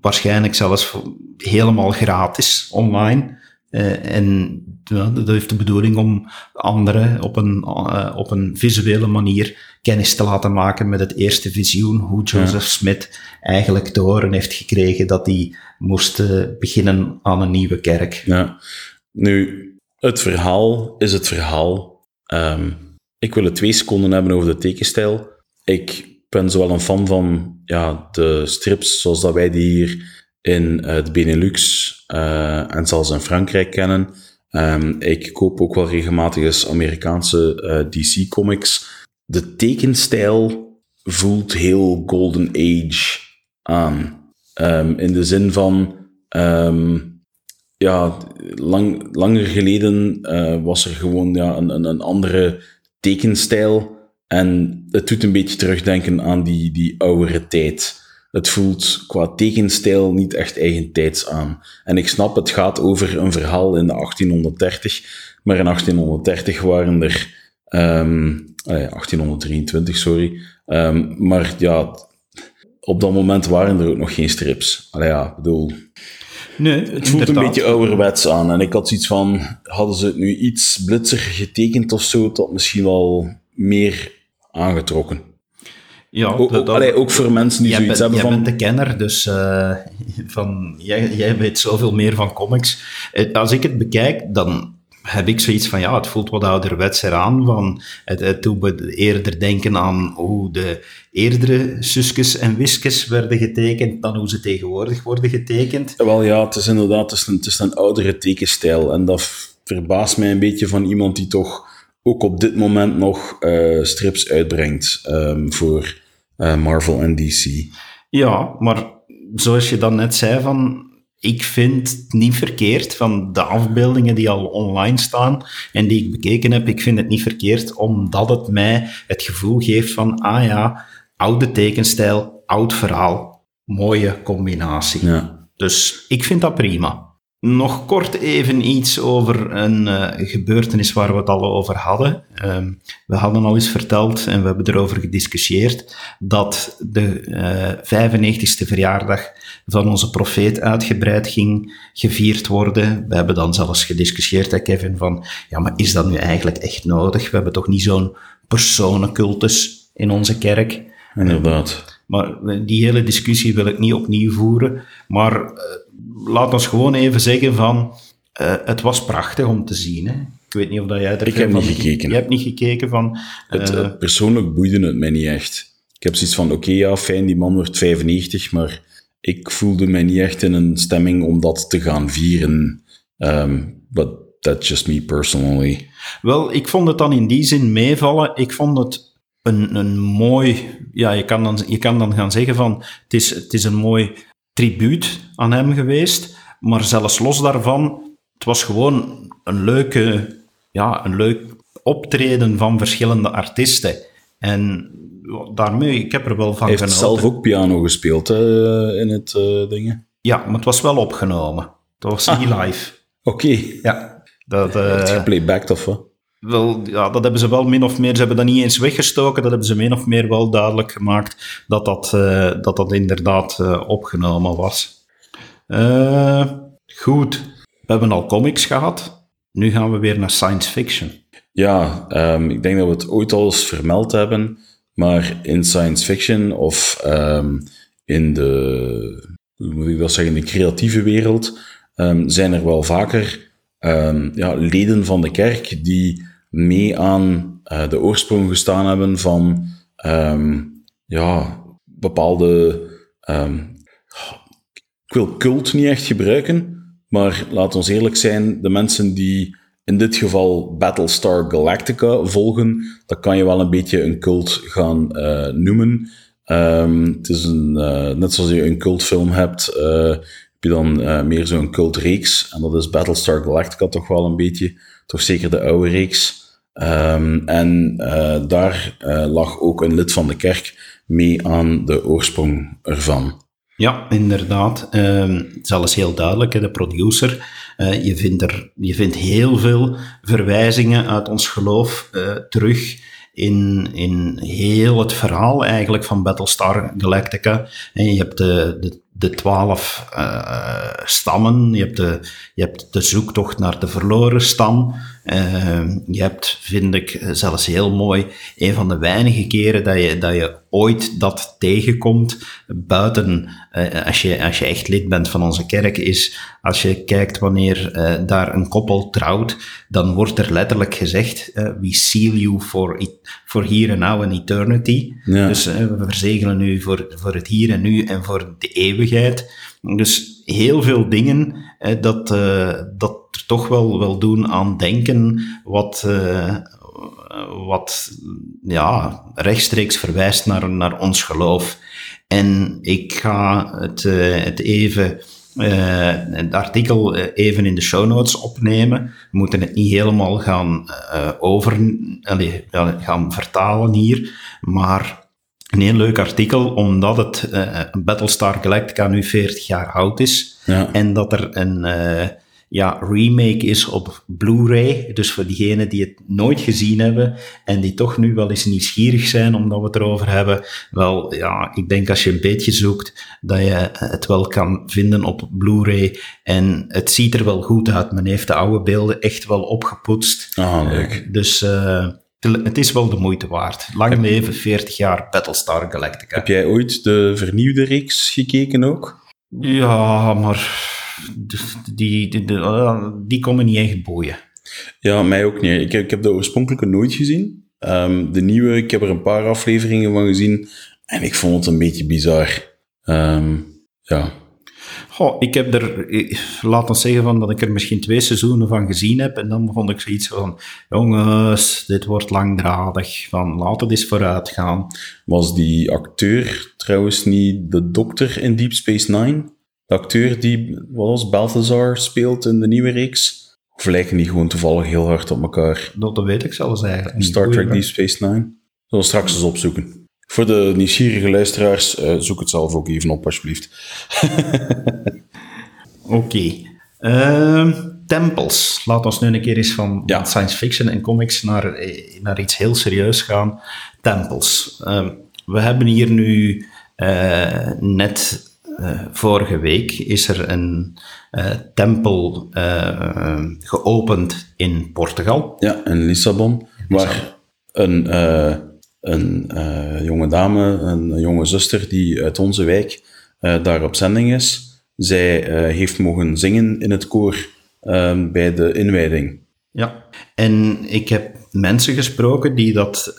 waarschijnlijk zelfs helemaal gratis online. Uh, en ja, dat heeft de bedoeling om anderen op een, uh, op een visuele manier kennis te laten maken met het eerste visioen, hoe Joseph ja. Smith eigenlijk te horen heeft gekregen dat hij moest uh, beginnen aan een nieuwe kerk. Ja. Nu, het verhaal is het verhaal. Um, ik wil het twee seconden hebben over de tekenstijl. Ik ben zowel een fan van ja, de strips zoals dat wij die hier in het Benelux uh, en zelfs in Frankrijk kennen. Um, ik koop ook wel regelmatig eens Amerikaanse eh, DC-comics. De tekenstijl voelt heel Golden Age aan. Um, in de zin van, um, ja, lang, langer geleden was er gewoon ja, een, een, een andere tekenstijl. En het doet een beetje terugdenken aan die, die oudere tijd. Het voelt qua tekenstijl niet echt eigentijds aan. En ik snap, het gaat over een verhaal in de 1830, maar in 1830 waren er... Um, 1823, sorry. Um, maar ja, op dat moment waren er ook nog geen strips. Allee, ja, bedoel... Nee, het voelt een beetje ouderwets aan. En ik had zoiets van, hadden ze het nu iets blitsiger getekend of zo, dat misschien wel meer aangetrokken. Ja, ook, dat, allee, ook voor mensen die zoiets bent, hebben jij van... bent de kenner, dus uh, van, jij, jij weet zoveel meer van comics. Eh, als ik het bekijk, dan heb ik zoiets van, ja, het voelt wat ouderwets eraan. Van, het, het doet me eerder denken aan hoe de eerdere Suskes en Wiskes werden getekend dan hoe ze tegenwoordig worden getekend. Wel ja, het is inderdaad het is een, het is een oudere tekenstijl. En dat verbaast mij een beetje van iemand die toch ook op dit moment nog eh, strips uitbrengt ehm, voor eh, Marvel en DC. Ja, maar zoals je dan net zei, van, ik vind het niet verkeerd van de afbeeldingen die al online staan en die ik bekeken heb. Ik vind het niet verkeerd omdat het mij het gevoel geeft van, ah ja, oude tekenstijl, oud verhaal, mooie combinatie. Ja. Dus ik vind dat prima. Nog kort even iets over een eh, gebeurtenis waar we het al over hadden. Ehm, we hadden al eens verteld en we hebben erover gediscussieerd dat de eh 95ste verjaardag van onze profeet uitgebreid ging gevierd worden. We hebben dan zelfs gediscussieerd, hè, Kevin, van ja, maar is dat nu eigenlijk echt nodig? We hebben toch niet zo'n personencultus in onze kerk? Inderdaad. Maar die hele discussie wil ik niet opnieuw voeren. Maar laat ons gewoon even zeggen van... Uh, het was prachtig om te zien. Hè? Ik weet niet of dat jij er Ik heb niet gekeken. Je hebt niet gekeken van... Het, uh, uh, persoonlijk boeide het mij niet echt. Ik heb zoiets van, oké, okay, ja, fijn, die man wordt 95, maar ik voelde mij niet echt in een stemming om dat te gaan vieren. Um, but that's just me personally. Wel, ik vond het dan in die zin meevallen. Ik vond het een, een mooi, ja, je kan, dan, je kan dan gaan zeggen van, het is, het is een mooi tribuut aan hem geweest, maar zelfs los daarvan, het was gewoon een leuke, ja, een leuk optreden van verschillende artiesten. En daarmee, ik heb er wel van Hij heeft genoten. zelf ook piano gespeeld hè, in het uh, dingen. Ja, maar het was wel opgenomen. Het was ah. niet live. Oké. Okay. Ja. Dat, uh, het geplaybacked of wat? Wel, ja, dat hebben ze wel min of meer, ze hebben dat niet eens weggestoken, dat hebben ze min of meer wel duidelijk gemaakt dat dat, uh, dat, dat inderdaad uh, opgenomen was. Uh, goed, we hebben al comics gehad, nu gaan we weer naar science fiction. Ja, um, ik denk dat we het ooit al eens vermeld hebben, maar in science fiction of um, in de, hoe moet ik dat zeggen, de creatieve wereld um, zijn er wel vaker ja, leden van de kerk die mee aan uh, de oorsprong gestaan hebben van um, ja, bepaalde. Um, ik wil cult niet echt gebruiken, maar laat ons eerlijk zijn, de mensen die in dit geval Battlestar Galactica volgen, dat kan je wel een beetje een cult gaan uh, noemen. Um, het is een, uh, net zoals je een cultfilm hebt, heb je dan meer zo'n cultreeks. En dat is Battlestar Galactica toch wel een beetje, toch zeker de oude reeks. Um, en uh, daar uh, lag ook een lid van de kerk mee aan de oorsprong ervan. Ja, inderdaad. Um, zelfs heel duidelijk, hè, de producer. Uh, je, vindt er, je vindt heel veel verwijzingen uit ons geloof terug in, in heel het verhaal eigenlijk van Battlestar Galactica. En je hebt de, de de twaalf stammen. Je hebt, de, je hebt de zoektocht naar de verloren stam. Uh, je hebt, vind ik zelfs heel mooi, een van de weinige keren dat je, dat je ooit dat tegenkomt, buiten uh, als, je, als je echt lid bent van onze kerk, is als je kijkt wanneer daar een koppel trouwt, dan wordt er letterlijk gezegd, we seal you for, it, for here and now and eternity. Ja. Dus we verzegelen u voor, voor het hier en nu en voor de eeuwigheid. Dus heel veel dingen eh, dat, uh, dat er toch wel, wel doen aan denken, wat, uh, wat ja, rechtstreeks verwijst naar, naar ons geloof. En ik ga het, het even. Het artikel even in de show notes opnemen. We moeten het niet helemaal gaan, over, gaan vertalen hier, maar een heel leuk artikel, omdat het uh, Battlestar Galactica nu 40 jaar oud is. Ja. En dat er een uh, ja, remake is op Blu-ray. Dus voor diegenen die het nooit gezien hebben en die toch nu wel eens nieuwsgierig zijn omdat we het erover hebben. Wel, ja, ik denk als je een beetje zoekt, dat je het wel kan vinden op Blu-ray. En het ziet er wel goed uit. Men heeft de oude beelden echt wel opgepoetst. Ah, leuk. Uh, dus... Het is wel de moeite waard. Lang leven, 40 jaar Battlestar Galactica. Heb jij ooit de vernieuwde reeks gekeken ook? Ja, maar die, die, die, die komen niet echt boeien. Ja, mij ook niet. Ik heb, ik heb de oorspronkelijke nooit gezien. Um, de nieuwe, ik heb er een paar afleveringen van gezien. En ik vond het een beetje bizar. Um, ja. Goh, ik heb er, ik- laat ons zeggen van dat ik er misschien twee seizoenen van gezien heb. En dan vond ik zoiets van, jongens, dit wordt langdradig. Van, laat het eens vooruit gaan. Was die acteur trouwens niet de dokter in Deep Space Nine? De acteur die, wat was Balthazar speelt in de nieuwe reeks? Of lijken die gewoon toevallig heel hard op elkaar? Dat weet ik zelfs eigenlijk. Star Trek. Deep Space Nine? Zullen we straks eens opzoeken. Voor de nieuwsgierige luisteraars, eh, zoek het zelf ook even op, alsjeblieft. Oké. Ehm, tempels. Laat ons nu een keer eens van Ja. science fiction en comics naar, eh, naar iets heel serieus gaan. Tempels. Ehm, we hebben hier nu eh, net vorige week is er een tempel geopend in Portugal. Ja, in Lissabon, waar een, een eh, jonge dame, een jonge zuster die uit onze wijk eh, daar op zending is, zij eh, heeft mogen zingen in het koor eh, bij de inwijding. Ja, en ik heb mensen gesproken die dat,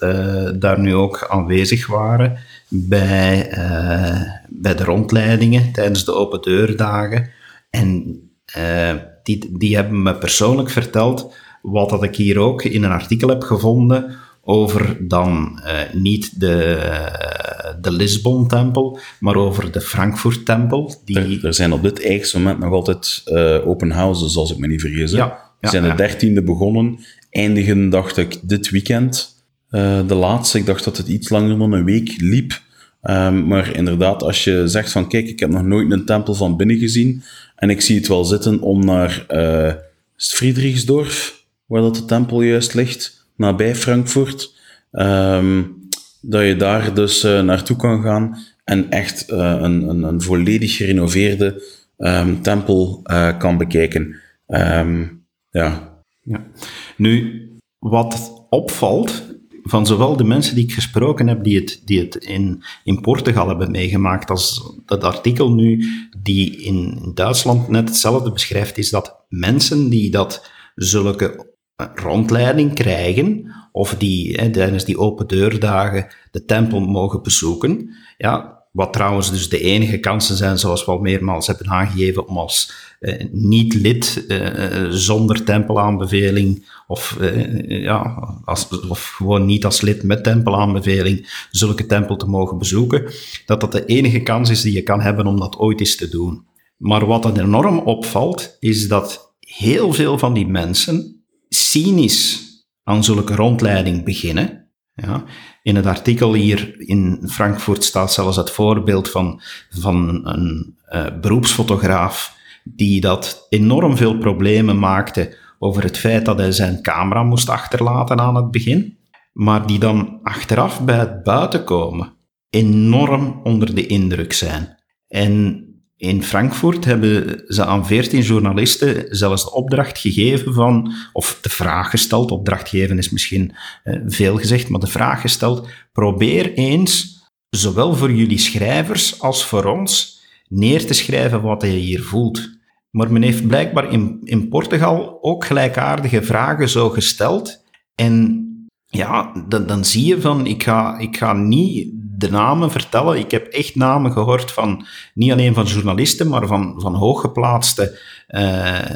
daar nu ook aanwezig waren bij, bij de rondleidingen tijdens de open deurdagen. En die, die hebben me persoonlijk verteld wat dat ik hier ook in een artikel heb gevonden over dan eh, niet de, de Lisbon-tempel, maar over de Frankfurt-tempel. Die, Er, er zijn op dit eigenste moment nog altijd eh, open houses, als ik me niet vergis. Ja, Die ja, zijn de dertiende begonnen, eindigen, dacht ik, dit weekend. eh, de laatste, ik dacht dat het iets langer dan een week liep. Ehm, maar inderdaad, als je zegt van, kijk, ik heb nog nooit een tempel van binnen gezien, en ik zie het wel zitten om naar Friedrichsdorf, waar dat de tempel juist ligt, nabij Frankfurt, ehm, dat je daar dus eh, naartoe kan gaan en echt eh, een, een, een volledig gerenoveerde ehm, tempel eh, kan bekijken. Ehm, ja, Ja. Nu, wat opvalt van zowel de mensen die ik gesproken heb, die het, die het in, in Portugal hebben meegemaakt, als dat artikel nu, die in, Duitsland net hetzelfde beschrijft, is dat mensen die dat zulke rondleiding krijgen, of die hè, tijdens die open deurdagen de tempel mogen bezoeken, ja, wat trouwens dus de enige kansen zijn, zoals we al meermaals hebben aangegeven, om als eh, niet-lid eh, eh, zonder tempelaanbeveling of, eh, ja, als, of gewoon niet als lid met tempelaanbeveling zulke tempel te mogen bezoeken, dat dat de enige kans is die je kan hebben om dat ooit eens te doen. Maar wat er enorm opvalt, is dat heel veel van die mensen cynisch aan zulke rondleiding beginnen. Ja. In het artikel hier in Frankfurt staat zelfs het voorbeeld van, van een eh, beroepsfotograaf die dat enorm veel problemen maakte over het feit dat hij zijn camera moest achterlaten aan het begin, maar die dan achteraf bij het buitenkomen enorm onder de indruk zijn. En in Frankfurt hebben ze aan 14 journalisten zelfs de opdracht gegeven van, of de vraag gesteld, opdracht geven is misschien eh, veel gezegd, maar de vraag gesteld, probeer eens, zowel voor jullie schrijvers als voor ons, neer te schrijven wat je hier voelt. Maar men heeft blijkbaar in, in Portugal ook gelijkaardige vragen zo gesteld. En ja, dan, dan zie je van, ik ga, ik ga niet de namen vertellen. Ik heb echt namen gehoord van, niet alleen van journalisten, maar van, van hooggeplaatste eh,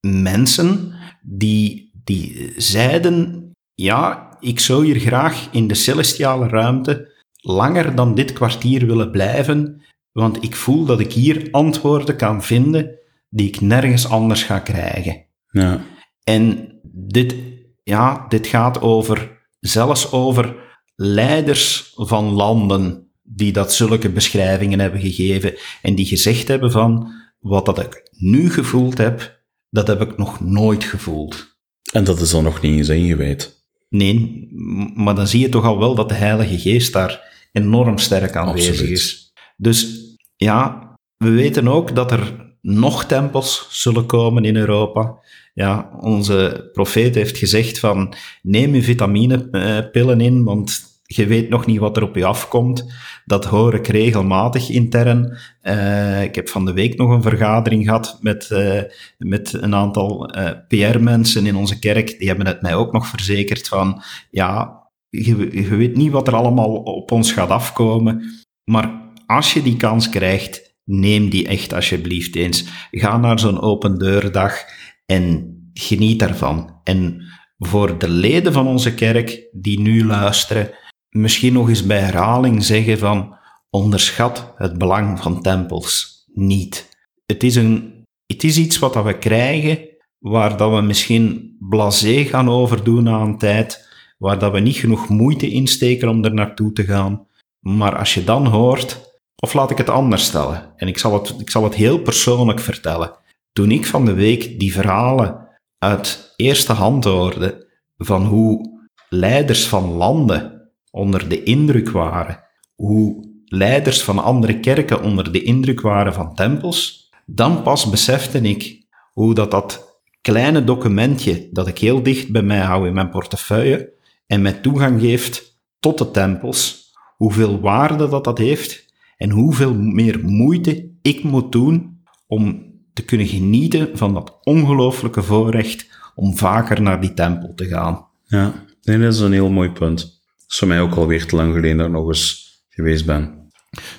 mensen die, die zeiden, ja, ik zou hier graag in de celestiale ruimte langer dan dit kwartier willen blijven, want ik voel dat ik hier antwoorden kan vinden die ik nergens anders ga krijgen. ja. En dit, ja, dit gaat over, zelfs over leiders van landen die dat zulke beschrijvingen hebben gegeven en die gezegd hebben van, wat dat ik nu gevoeld heb, dat heb ik nog nooit gevoeld. En dat is dan nog niet eens ingewijd. Nee, maar dan zie je toch al wel dat de Heilige Geest daar enorm sterk aanwezig Absoluut. is. Dus ja, we weten ook dat er nog tempels zullen komen in Europa. Ja, onze profeet heeft gezegd van neem je vitaminepillen in, want je weet nog niet wat er op je afkomt. Dat hoor ik regelmatig intern. Eh, ik heb van de week nog een vergadering gehad met, eh, met een aantal eh, PR-mensen in onze kerk. Die hebben het mij ook nog verzekerd van, ja, je, je weet niet wat er allemaal op ons gaat afkomen. Maar als je die kans krijgt, neem die echt alsjeblieft eens. Ga naar zo'n open deurdag en geniet daarvan. En voor de leden van onze kerk die nu luisteren, misschien nog eens bij herhaling zeggen van onderschat het belang van tempels niet. Het is, een, het is iets wat we krijgen waar dat we misschien blasé gaan overdoen aan tijd, waar dat we niet genoeg moeite insteken om er naartoe te gaan. Maar als je dan hoort, of laat ik het anders stellen, en ik zal het, ik zal het heel persoonlijk vertellen. Toen ik van de week die verhalen uit eerste hand hoorde van hoe leiders van landen onder de indruk waren, hoe leiders van andere kerken onder de indruk waren van tempels, dan pas besefte ik hoe dat, dat kleine documentje dat ik heel dicht bij mij hou in mijn portefeuille en mij toegang geeft tot de tempels, hoeveel waarde dat dat heeft en hoeveel meer moeite ik moet doen om te kunnen genieten van dat ongelooflijke voorrecht om vaker naar die tempel te gaan. Ja, nee, dat is een heel mooi punt. Dat is voor mij ook alweer te lang geleden dat ik nog eens geweest ben.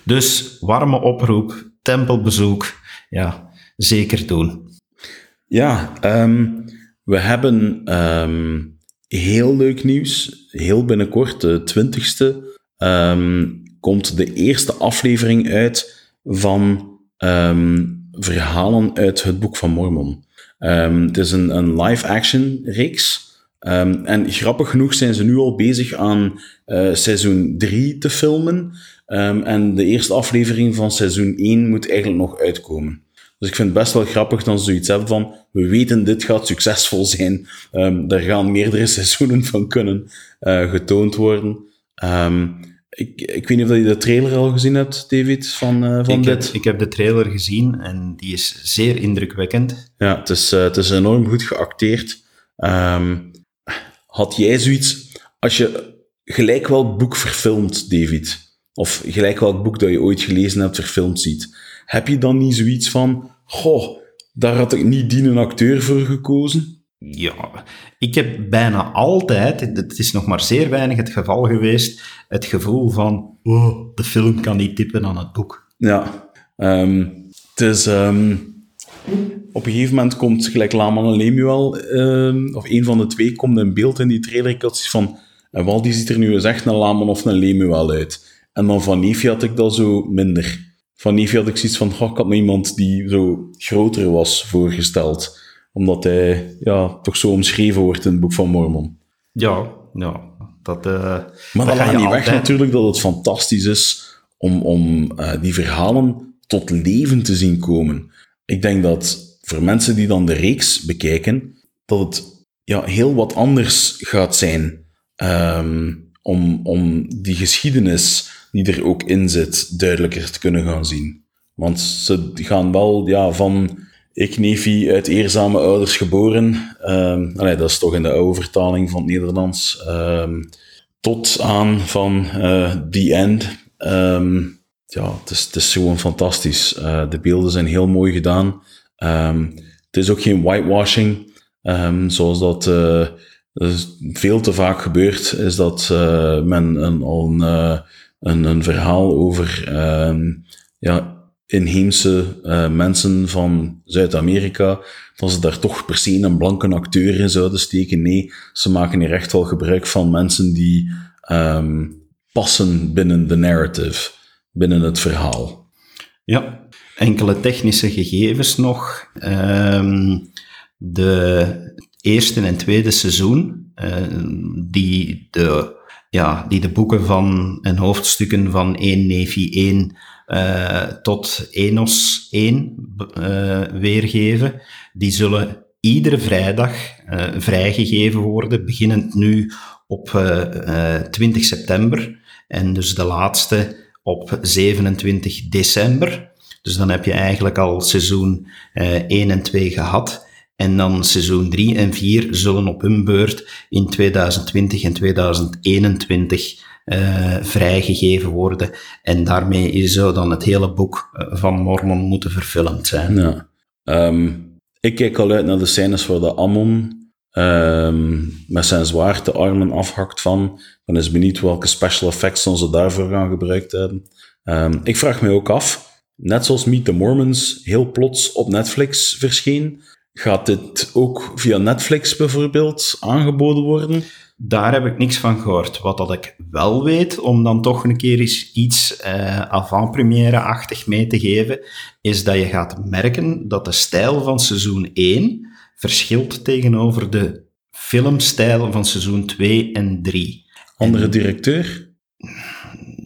Dus warme oproep, tempelbezoek, ja, zeker doen. Ja, ehm, we hebben ehm, heel leuk nieuws. Heel binnenkort, de 20ste, ehm, komt de eerste aflevering uit van verhalen uit het Boek van Mormon. het is een, een live-action reeks. en grappig genoeg zijn ze nu al bezig aan uh, seizoen 3 te filmen. en de eerste aflevering van seizoen 1 moet eigenlijk nog uitkomen. Dus ik vind het best wel grappig dat ze zoiets hebben van, we weten dit gaat succesvol zijn. Daar gaan meerdere seizoenen van kunnen uh, getoond worden. Ik, ik weet niet of je de trailer al gezien hebt, David, van, uh, van ik dit. Heb, ik heb de trailer gezien en die is zeer indrukwekkend. Ja, het is, uh, het is enorm goed geacteerd. Um, had jij zoiets, als je gelijk welk boek verfilmt, David, of gelijk welk boek dat je ooit gelezen hebt verfilmd ziet, heb je dan niet zoiets van, goh, daar had ik niet die een acteur voor gekozen? Ja, ik heb bijna altijd, het is nog maar zeer weinig het geval geweest, het gevoel van, oh, de film kan niet tippen aan het boek. Ja, um, het is... Um, op een gegeven moment komt gelijk Laman en Lemuel, um, of een van de twee, komt in beeld in die trailer. Van, en wat die ziet er nu eens echt een Laman of een Lemuel uit. En dan van Neefje had ik dat zo minder van Neefje had ik zoiets van, ik had me iemand die zo groter was voorgesteld. Omdat hij ja, toch zo omschreven wordt in het Boek van Mormon. Ja, ja. Dat, uh, maar dat laat niet weg natuurlijk dat het fantastisch is om, om uh, die verhalen tot leven te zien komen. Ik denk dat voor mensen die dan de reeks bekijken, dat het ja, heel wat anders gaat zijn um, om, om die geschiedenis die er ook in zit, duidelijker te kunnen gaan zien. Want ze gaan wel ja, van ik neefie uit eerzame ouders geboren, um, dat is toch in de oude vertaling van het Nederlands, um, tot aan van uh, The End. Um, ja, het is, gewoon fantastisch. Uh, de beelden zijn heel mooi gedaan. het is ook geen whitewashing, zoals dat uh, veel te vaak gebeurt, is dat men een, een een, een verhaal over ja, inheemse uh, mensen van Zuid-Amerika, dat ze daar toch per se een blanke acteur in zouden steken. Nee, ze maken hier echt wel gebruik van mensen die um, passen binnen de narrative, binnen het verhaal. Ja, enkele technische gegevens nog. Um, de eerste en tweede seizoen, uh, die de ja, die de boeken van en hoofdstukken van 1 Nevi 1 uh, tot Enos 1 uh, weergeven. Die zullen iedere vrijdag uh, vrijgegeven worden, beginnend nu op 20 september en dus de laatste op 27 december. Dus dan heb je eigenlijk al seizoen 1 en 2 gehad. En dan seizoen 3 en 4 zullen op hun beurt in 2020 en 2021 uh, vrijgegeven worden. En daarmee zou dan het hele boek eh, van Mormon moeten verfilmd zijn. Ja. Um, ik kijk al uit naar de scènes waar de Ammon um, met zijn zwaard de armen afhakt van. Dan is benieuwd welke special effects ze daarvoor gaan gebruikt hebben. Um, ik vraag me ook af, net zoals Meet the Mormons heel plots op Netflix verscheen, gaat dit ook via Netflix bijvoorbeeld aangeboden worden? Daar heb ik niks van gehoord. Wat dat ik wel weet, om dan toch een keer eens iets uh, avant-première-achtig mee te geven, is dat je gaat merken dat de stijl van seizoen 1 verschilt tegenover de filmstijl van seizoen 2 en 3. Andere directeur?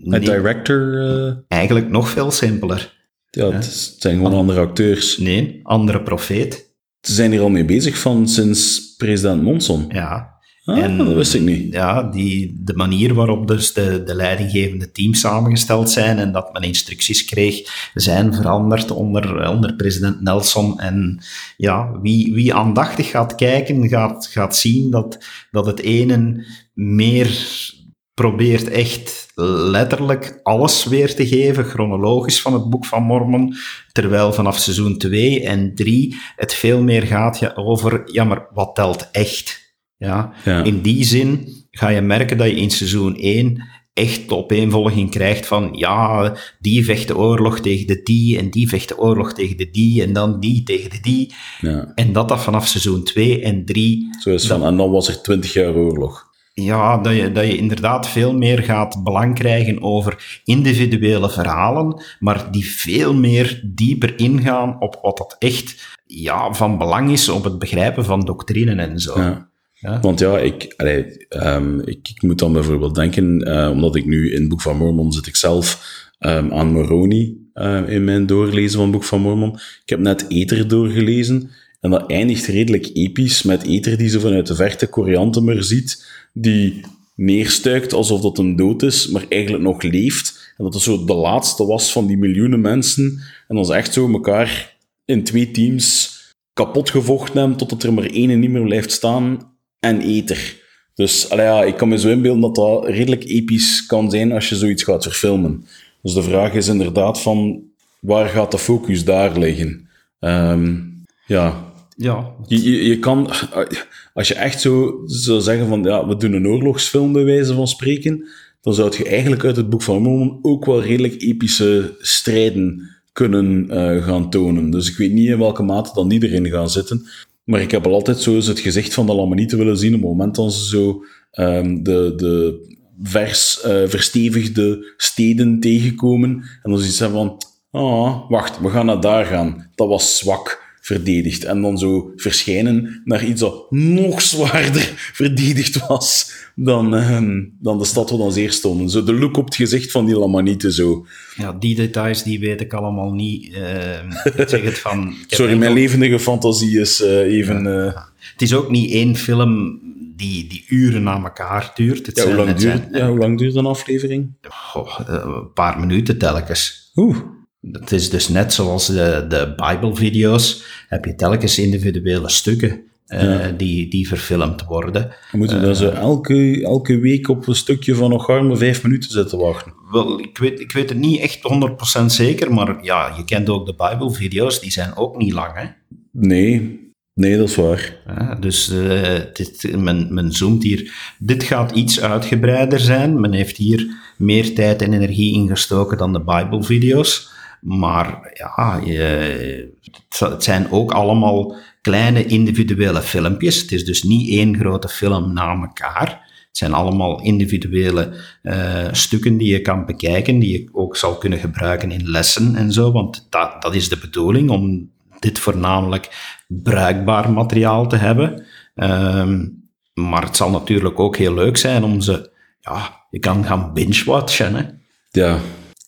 Een director? Uh... Eigenlijk nog veel simpeler. Ja, het zijn gewoon andere acteurs. Nee, andere profeet. Ze zijn hier al mee bezig van sinds president Monson. Ja. Ah, en, dat wist ik niet. Ja, die, de manier waarop dus de, de leidinggevende teams samengesteld zijn en dat men instructies kreeg, zijn veranderd onder, onder president Nelson. En ja, wie, wie aandachtig gaat kijken, gaat, gaat zien dat, dat het ene meer probeert echt letterlijk alles weer te geven, chronologisch van het Boek van Mormon, terwijl vanaf seizoen 2 en 3 het veel meer gaat over, ja, maar wat telt echt? Ja? In die zin ga je merken dat je in seizoen 1 echt de opeenvolging krijgt van, ja, die vecht de oorlog tegen de die, en die vecht de oorlog tegen de die, en dan die tegen de die. Ja. En dat dat vanaf seizoen 2 en 3... Zo is van, en dan was er 20 jaar oorlog. Ja, dat je, dat je inderdaad veel meer gaat belang krijgen over individuele verhalen, maar die veel meer dieper ingaan op wat dat echt ja, van belang is op het begrijpen van doctrine en zo. Ja. Ja. Want ja, ik, allee, um, ik, ik, moet dan bijvoorbeeld denken, uh, omdat ik nu in het Boek van Mormon zit ik zelf um, aan Moroni uh, in mijn doorlezen van het Boek van Mormon. Ik heb net Ether doorgelezen en dat eindigt redelijk episch met Ether die zo vanuit de verte Coriantemer ziet die neerstuikt alsof dat een dood is, maar eigenlijk nog leeft. En dat het zo de laatste was van die miljoenen mensen. En dan ze echt zo elkaar in twee teams kapot gevochten hebben, totdat er maar één niet meer blijft staan en eter. Dus ja, ik kan me zo inbeelden dat dat redelijk episch kan zijn als je zoiets gaat verfilmen. Dus de vraag is inderdaad van, waar gaat de focus daar liggen? Um, ja, ja. Je, je, je, kan, als je echt zo zou zeggen van, ja, we doen een oorlogsfilm bij wijze van spreken, dan zou je eigenlijk uit het boek van Mormon ook wel redelijk epische strijden kunnen uh, gaan tonen. Dus ik weet niet in welke mate dan die erin gaan zitten. Maar ik heb al altijd zo eens het gezicht van de Lamanieten willen zien op het moment dat ze zo um, de, de vers uh, verstevigde steden tegenkomen. En dan zie je van, ah, oh, wacht, we gaan naar daar gaan. Dat was zwak verdedigd. En dan zo verschijnen naar iets dat nog zwaarder verdedigd was dan, uh, dan de stad waar dan zeer stonden. Zo de look op het gezicht van die Lamanieten zo. Ja, die details die weet ik allemaal niet. Uh, ik zeg het van... Sorry, mijn levendige fantasie is uh, even... Ja. Het is ook niet één film die, die uren na elkaar duurt. Het ja, hoe, lang duurt, zijn, ja, hoe lang duurt een aflevering? Oh, een paar minuten telkens. Oeh. Het is dus net zoals de, de Bible-video's, heb je telkens individuele stukken uh, ja. die, die verfilmd worden. Moeten we zo elke, elke week op een stukje van nog maar vijf minuten zitten wachten. Wel, ik weet, ik weet het niet echt 100% zeker, maar ja, je kent ook de Bible-video's, die zijn ook niet lang, hè? Nee, Nee, dat is waar. Ja, dus uh, dit, men, men zoomt hier. Dit gaat iets uitgebreider zijn. Men heeft hier meer tijd en energie ingestoken dan de Bible-video's. Maar ja, het zijn ook allemaal kleine individuele filmpjes. Het is dus niet één grote film na elkaar. Het zijn allemaal individuele uh, stukken die je kan bekijken, die je ook zal kunnen gebruiken in lessen en zo. Want dat, dat is de bedoeling, om dit voornamelijk bruikbaar materiaal te hebben. Um, maar het zal natuurlijk ook heel leuk zijn om ze... Ja, je kan gaan binge-watchen. Ja.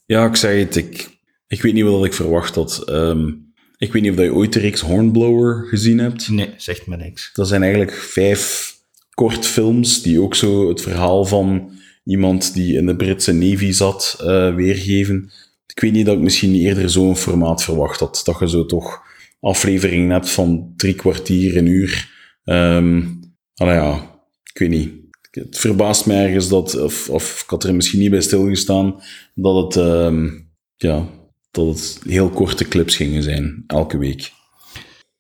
ja, ik zei het. Ik ik weet niet wat ik verwacht had. Um, ik weet niet of je ooit de reeks Hornblower gezien hebt. Nee, zegt me niks. Dat zijn eigenlijk vijf kortfilms die ook zo het verhaal van iemand die in de Britse Navy zat uh, weergeven. Ik weet niet dat ik misschien eerder zo'n formaat verwacht had. Dat je zo toch afleveringen hebt van drie kwartier, een uur. Um, nou ja, ik weet niet. Het verbaast me ergens dat, of, of ik had er misschien niet bij stilgestaan, dat het, um, ja, dat het heel korte clips gingen zijn, elke week.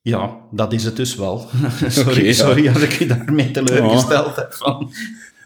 Ja, dat is het dus wel. sorry, okay, sorry als ik je daarmee teleurgesteld heb. Van.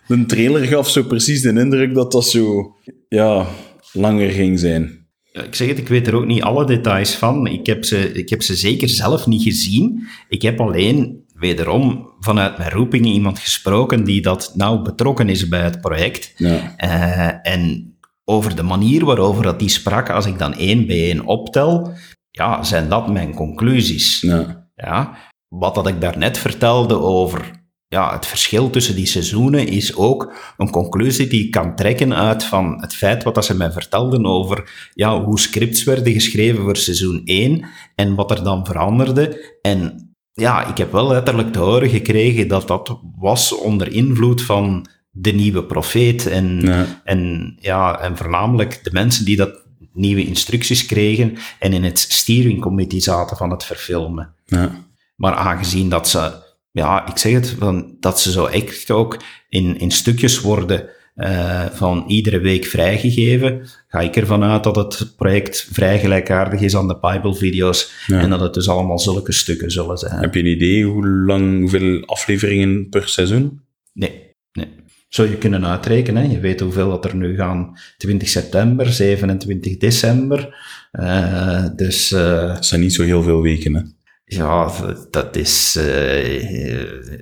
De trailer gaf zo precies de indruk dat dat zo ja, langer ging zijn. ik zeg het, ik weet er ook niet alle details van. Ik heb ze, ik heb ze zeker zelf niet gezien. Ik heb alleen wederom vanuit mijn roeping iemand gesproken die dat nauw betrokken is bij het project. Ja. Uh, en over de manier waarover dat die sprak, als ik dan één bij één optel, ja, zijn dat mijn conclusies. Ja. Ja, wat dat ik daarnet vertelde over ja, het verschil tussen die seizoenen is ook een conclusie die ik kan trekken uit van het feit wat dat ze mij vertelden over ja, hoe scripts werden geschreven voor seizoen 1 en wat er dan veranderde. En ja, ik heb wel letterlijk te horen gekregen dat dat was onder invloed van de nieuwe profeet en, Ja. en, ja, en voornamelijk de mensen die dat nieuwe instructies kregen en in het steeringcommittee zaten van het verfilmen. Ja. Maar aangezien dat ze, ja, ik zeg het, van, dat ze zo echt ook in, in stukjes worden eh, van iedere week vrijgegeven, ga ik ervan uit dat het project vrij gelijkaardig is aan de Bible-video's Ja. en dat het dus allemaal zulke stukken zullen zijn. Heb je een idee hoe lang, hoeveel afleveringen per seizoen? Nee, nee. Zou je kunnen uitrekenen, hè? je weet hoeveel dat er nu gaan. 20 september, 27 december. Eh, dus eh, Dat zijn niet zo heel veel weken, hè? ja, dat is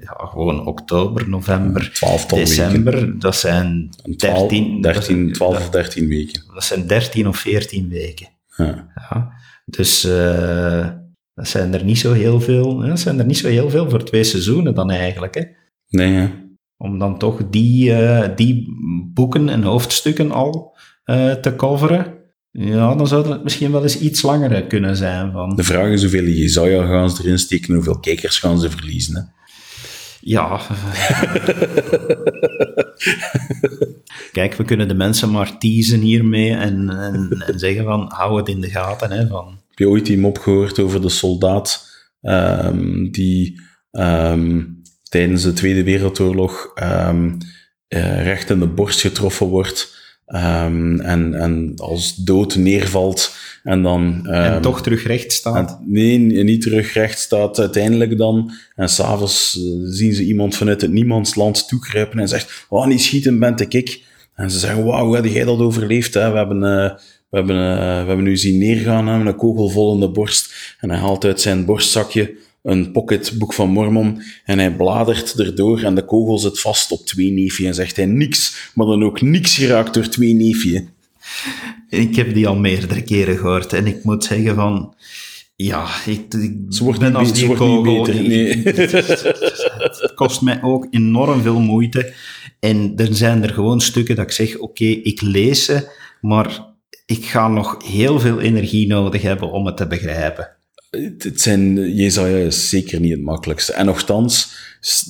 ja, gewoon oktober, november, Twaalftal weken. december. Dat zijn Een twaalf- 13, 13, dat, 12 of 13 weken. dat zijn 13 of 14 weken. Ja. Ja. Dus eh, dat zijn er niet zo heel veel. Ja, dat zijn er niet zo heel veel voor twee seizoenen dan eigenlijk. Hè? Nee, hè? Om dan toch die, eh, die boeken en hoofdstukken al eh, te coveren. Ja, dan zou het misschien wel eens iets langer kunnen zijn. Van. De vraag is hoeveel Jezaja gaan ze erin steken, hoeveel kijkers gaan ze verliezen. Hè? Ja. Kijk, we kunnen de mensen maar teasen hiermee en, en, en zeggen van hou het in de gaten. Hè, van. Heb je ooit die mop gehoord over de soldaat ehm, die ehm, tijdens de Tweede Wereldoorlog ehm, eh, recht in de borst getroffen wordt ehm, en, en als dood neervalt en dan... en ehm, toch terug recht staat. en nee, niet terug recht staat uiteindelijk dan. En s'avonds uh, zien ze iemand vanuit het niemandsland toekruipen en zegt, oh, niet schieten, bent ik ik. En ze zeggen, wauw, hoe heb jij dat overleefd? Hè? We, hebben, uh, we, hebben, uh, we hebben u zien neergaan, met een kogel vol in de borst. En hij haalt uit zijn borstzakje een pocketboek van Mormon en hij bladert erdoor en de kogel zit vast op twee neefje en zegt hij niks, maar dan ook niks geraakt door twee neefje. Ik heb die al meerdere keren gehoord en ik moet zeggen van... Ja, ik, ik Ze wordt ben als die kogel... beter. Nee. het kost mij ook enorm veel moeite. En er zijn er gewoon stukken dat ik zeg, oké, ik lees ze, maar ik ga nog heel veel energie nodig hebben om het te begrijpen. Het zijn, Jezaja is zeker niet het makkelijkste. En nogthans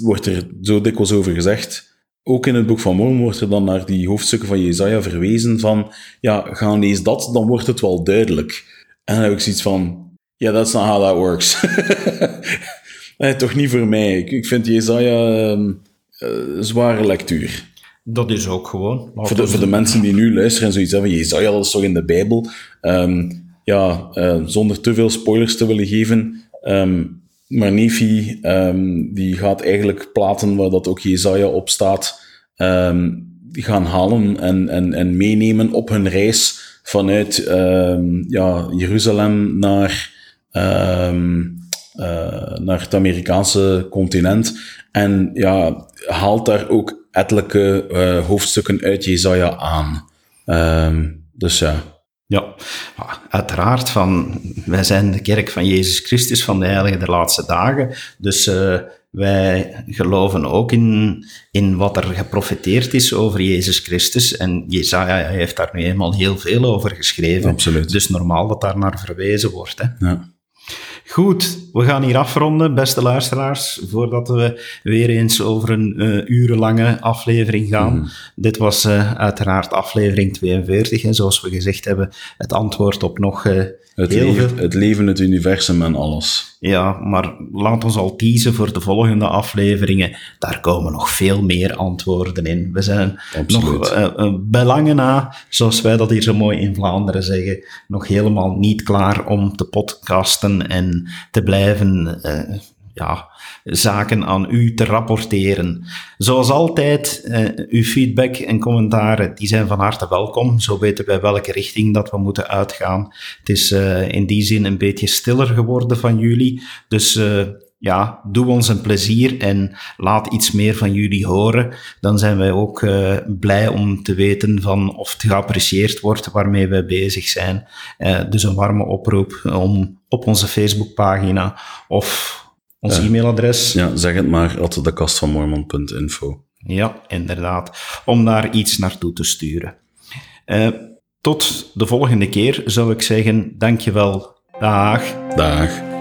wordt er zo dikwijls over gezegd, ook in het boek van Mormon wordt er dan naar die hoofdstukken van Jezaja verwezen van, ja, ga lees dat, dan wordt het wel duidelijk. En dan heb ik zoiets van, ja, yeah, that's not how that works. nee, toch niet voor mij. Ik, ik vind Jezaja een zware lectuur. Dat is ook gewoon. Voor de, voor de mensen die nu luisteren en zoiets hebben, Jezaja, dat is toch in de Bijbel. Ehm, ja, eh, zonder te veel spoilers te willen geven, ehm, die gaat eigenlijk platen waar dat ook Jezaja op staat, ehm, gaan halen en, en, en meenemen op hun reis vanuit ja, Jeruzalem naar, eh, naar het Amerikaanse continent. En ja, haalt daar ook ettelijke eh, hoofdstukken uit Jezaja aan. Dus ja. Ja, maar uiteraard. Van, wij zijn de kerk van Jezus Christus van de Heilige der Laatste Dagen. Dus uh, wij geloven ook in, in wat er geprofeteerd is over Jezus Christus. En Jezaja heeft daar nu eenmaal heel veel over geschreven. Absoluut. Dus normaal dat daar naar verwezen wordt. Hè. Ja. Goed, we gaan hier afronden, beste luisteraars, voordat we weer eens over een uh, urenlange aflevering gaan. Mm. Dit was uh, uiteraard aflevering 42, en zoals we gezegd hebben, het antwoord op nog uh, het heel leven, veel. Het leven, het universum en alles. Ja, maar laat ons al teasen voor de volgende afleveringen. Daar komen nog veel meer antwoorden in. We zijn Absoluut. nog uh, belangen na, zoals wij dat hier zo mooi in Vlaanderen zeggen, nog helemaal niet klaar om te podcasten en te blijven uh, ja, zaken aan u te rapporteren. Zoals altijd, eh, uw feedback en commentaren die zijn van harte welkom. Zo weten wij welke richting dat we moeten uitgaan. Het is uh, in die zin een beetje stiller geworden van jullie. Dus uh, ja, doe ons een plezier en laat iets meer van jullie horen. Dan zijn wij ook uh, blij om te weten van of het geapprecieerd wordt waarmee wij bezig zijn. Uh, dus een warme oproep om op onze Facebookpagina of ons e-mailadres. Ja, zeg het maar, at dekastvanmormon.info. Ja, inderdaad. Om daar iets naartoe te sturen. tot de volgende keer zou ik zeggen, dankjewel. Dag. Dag.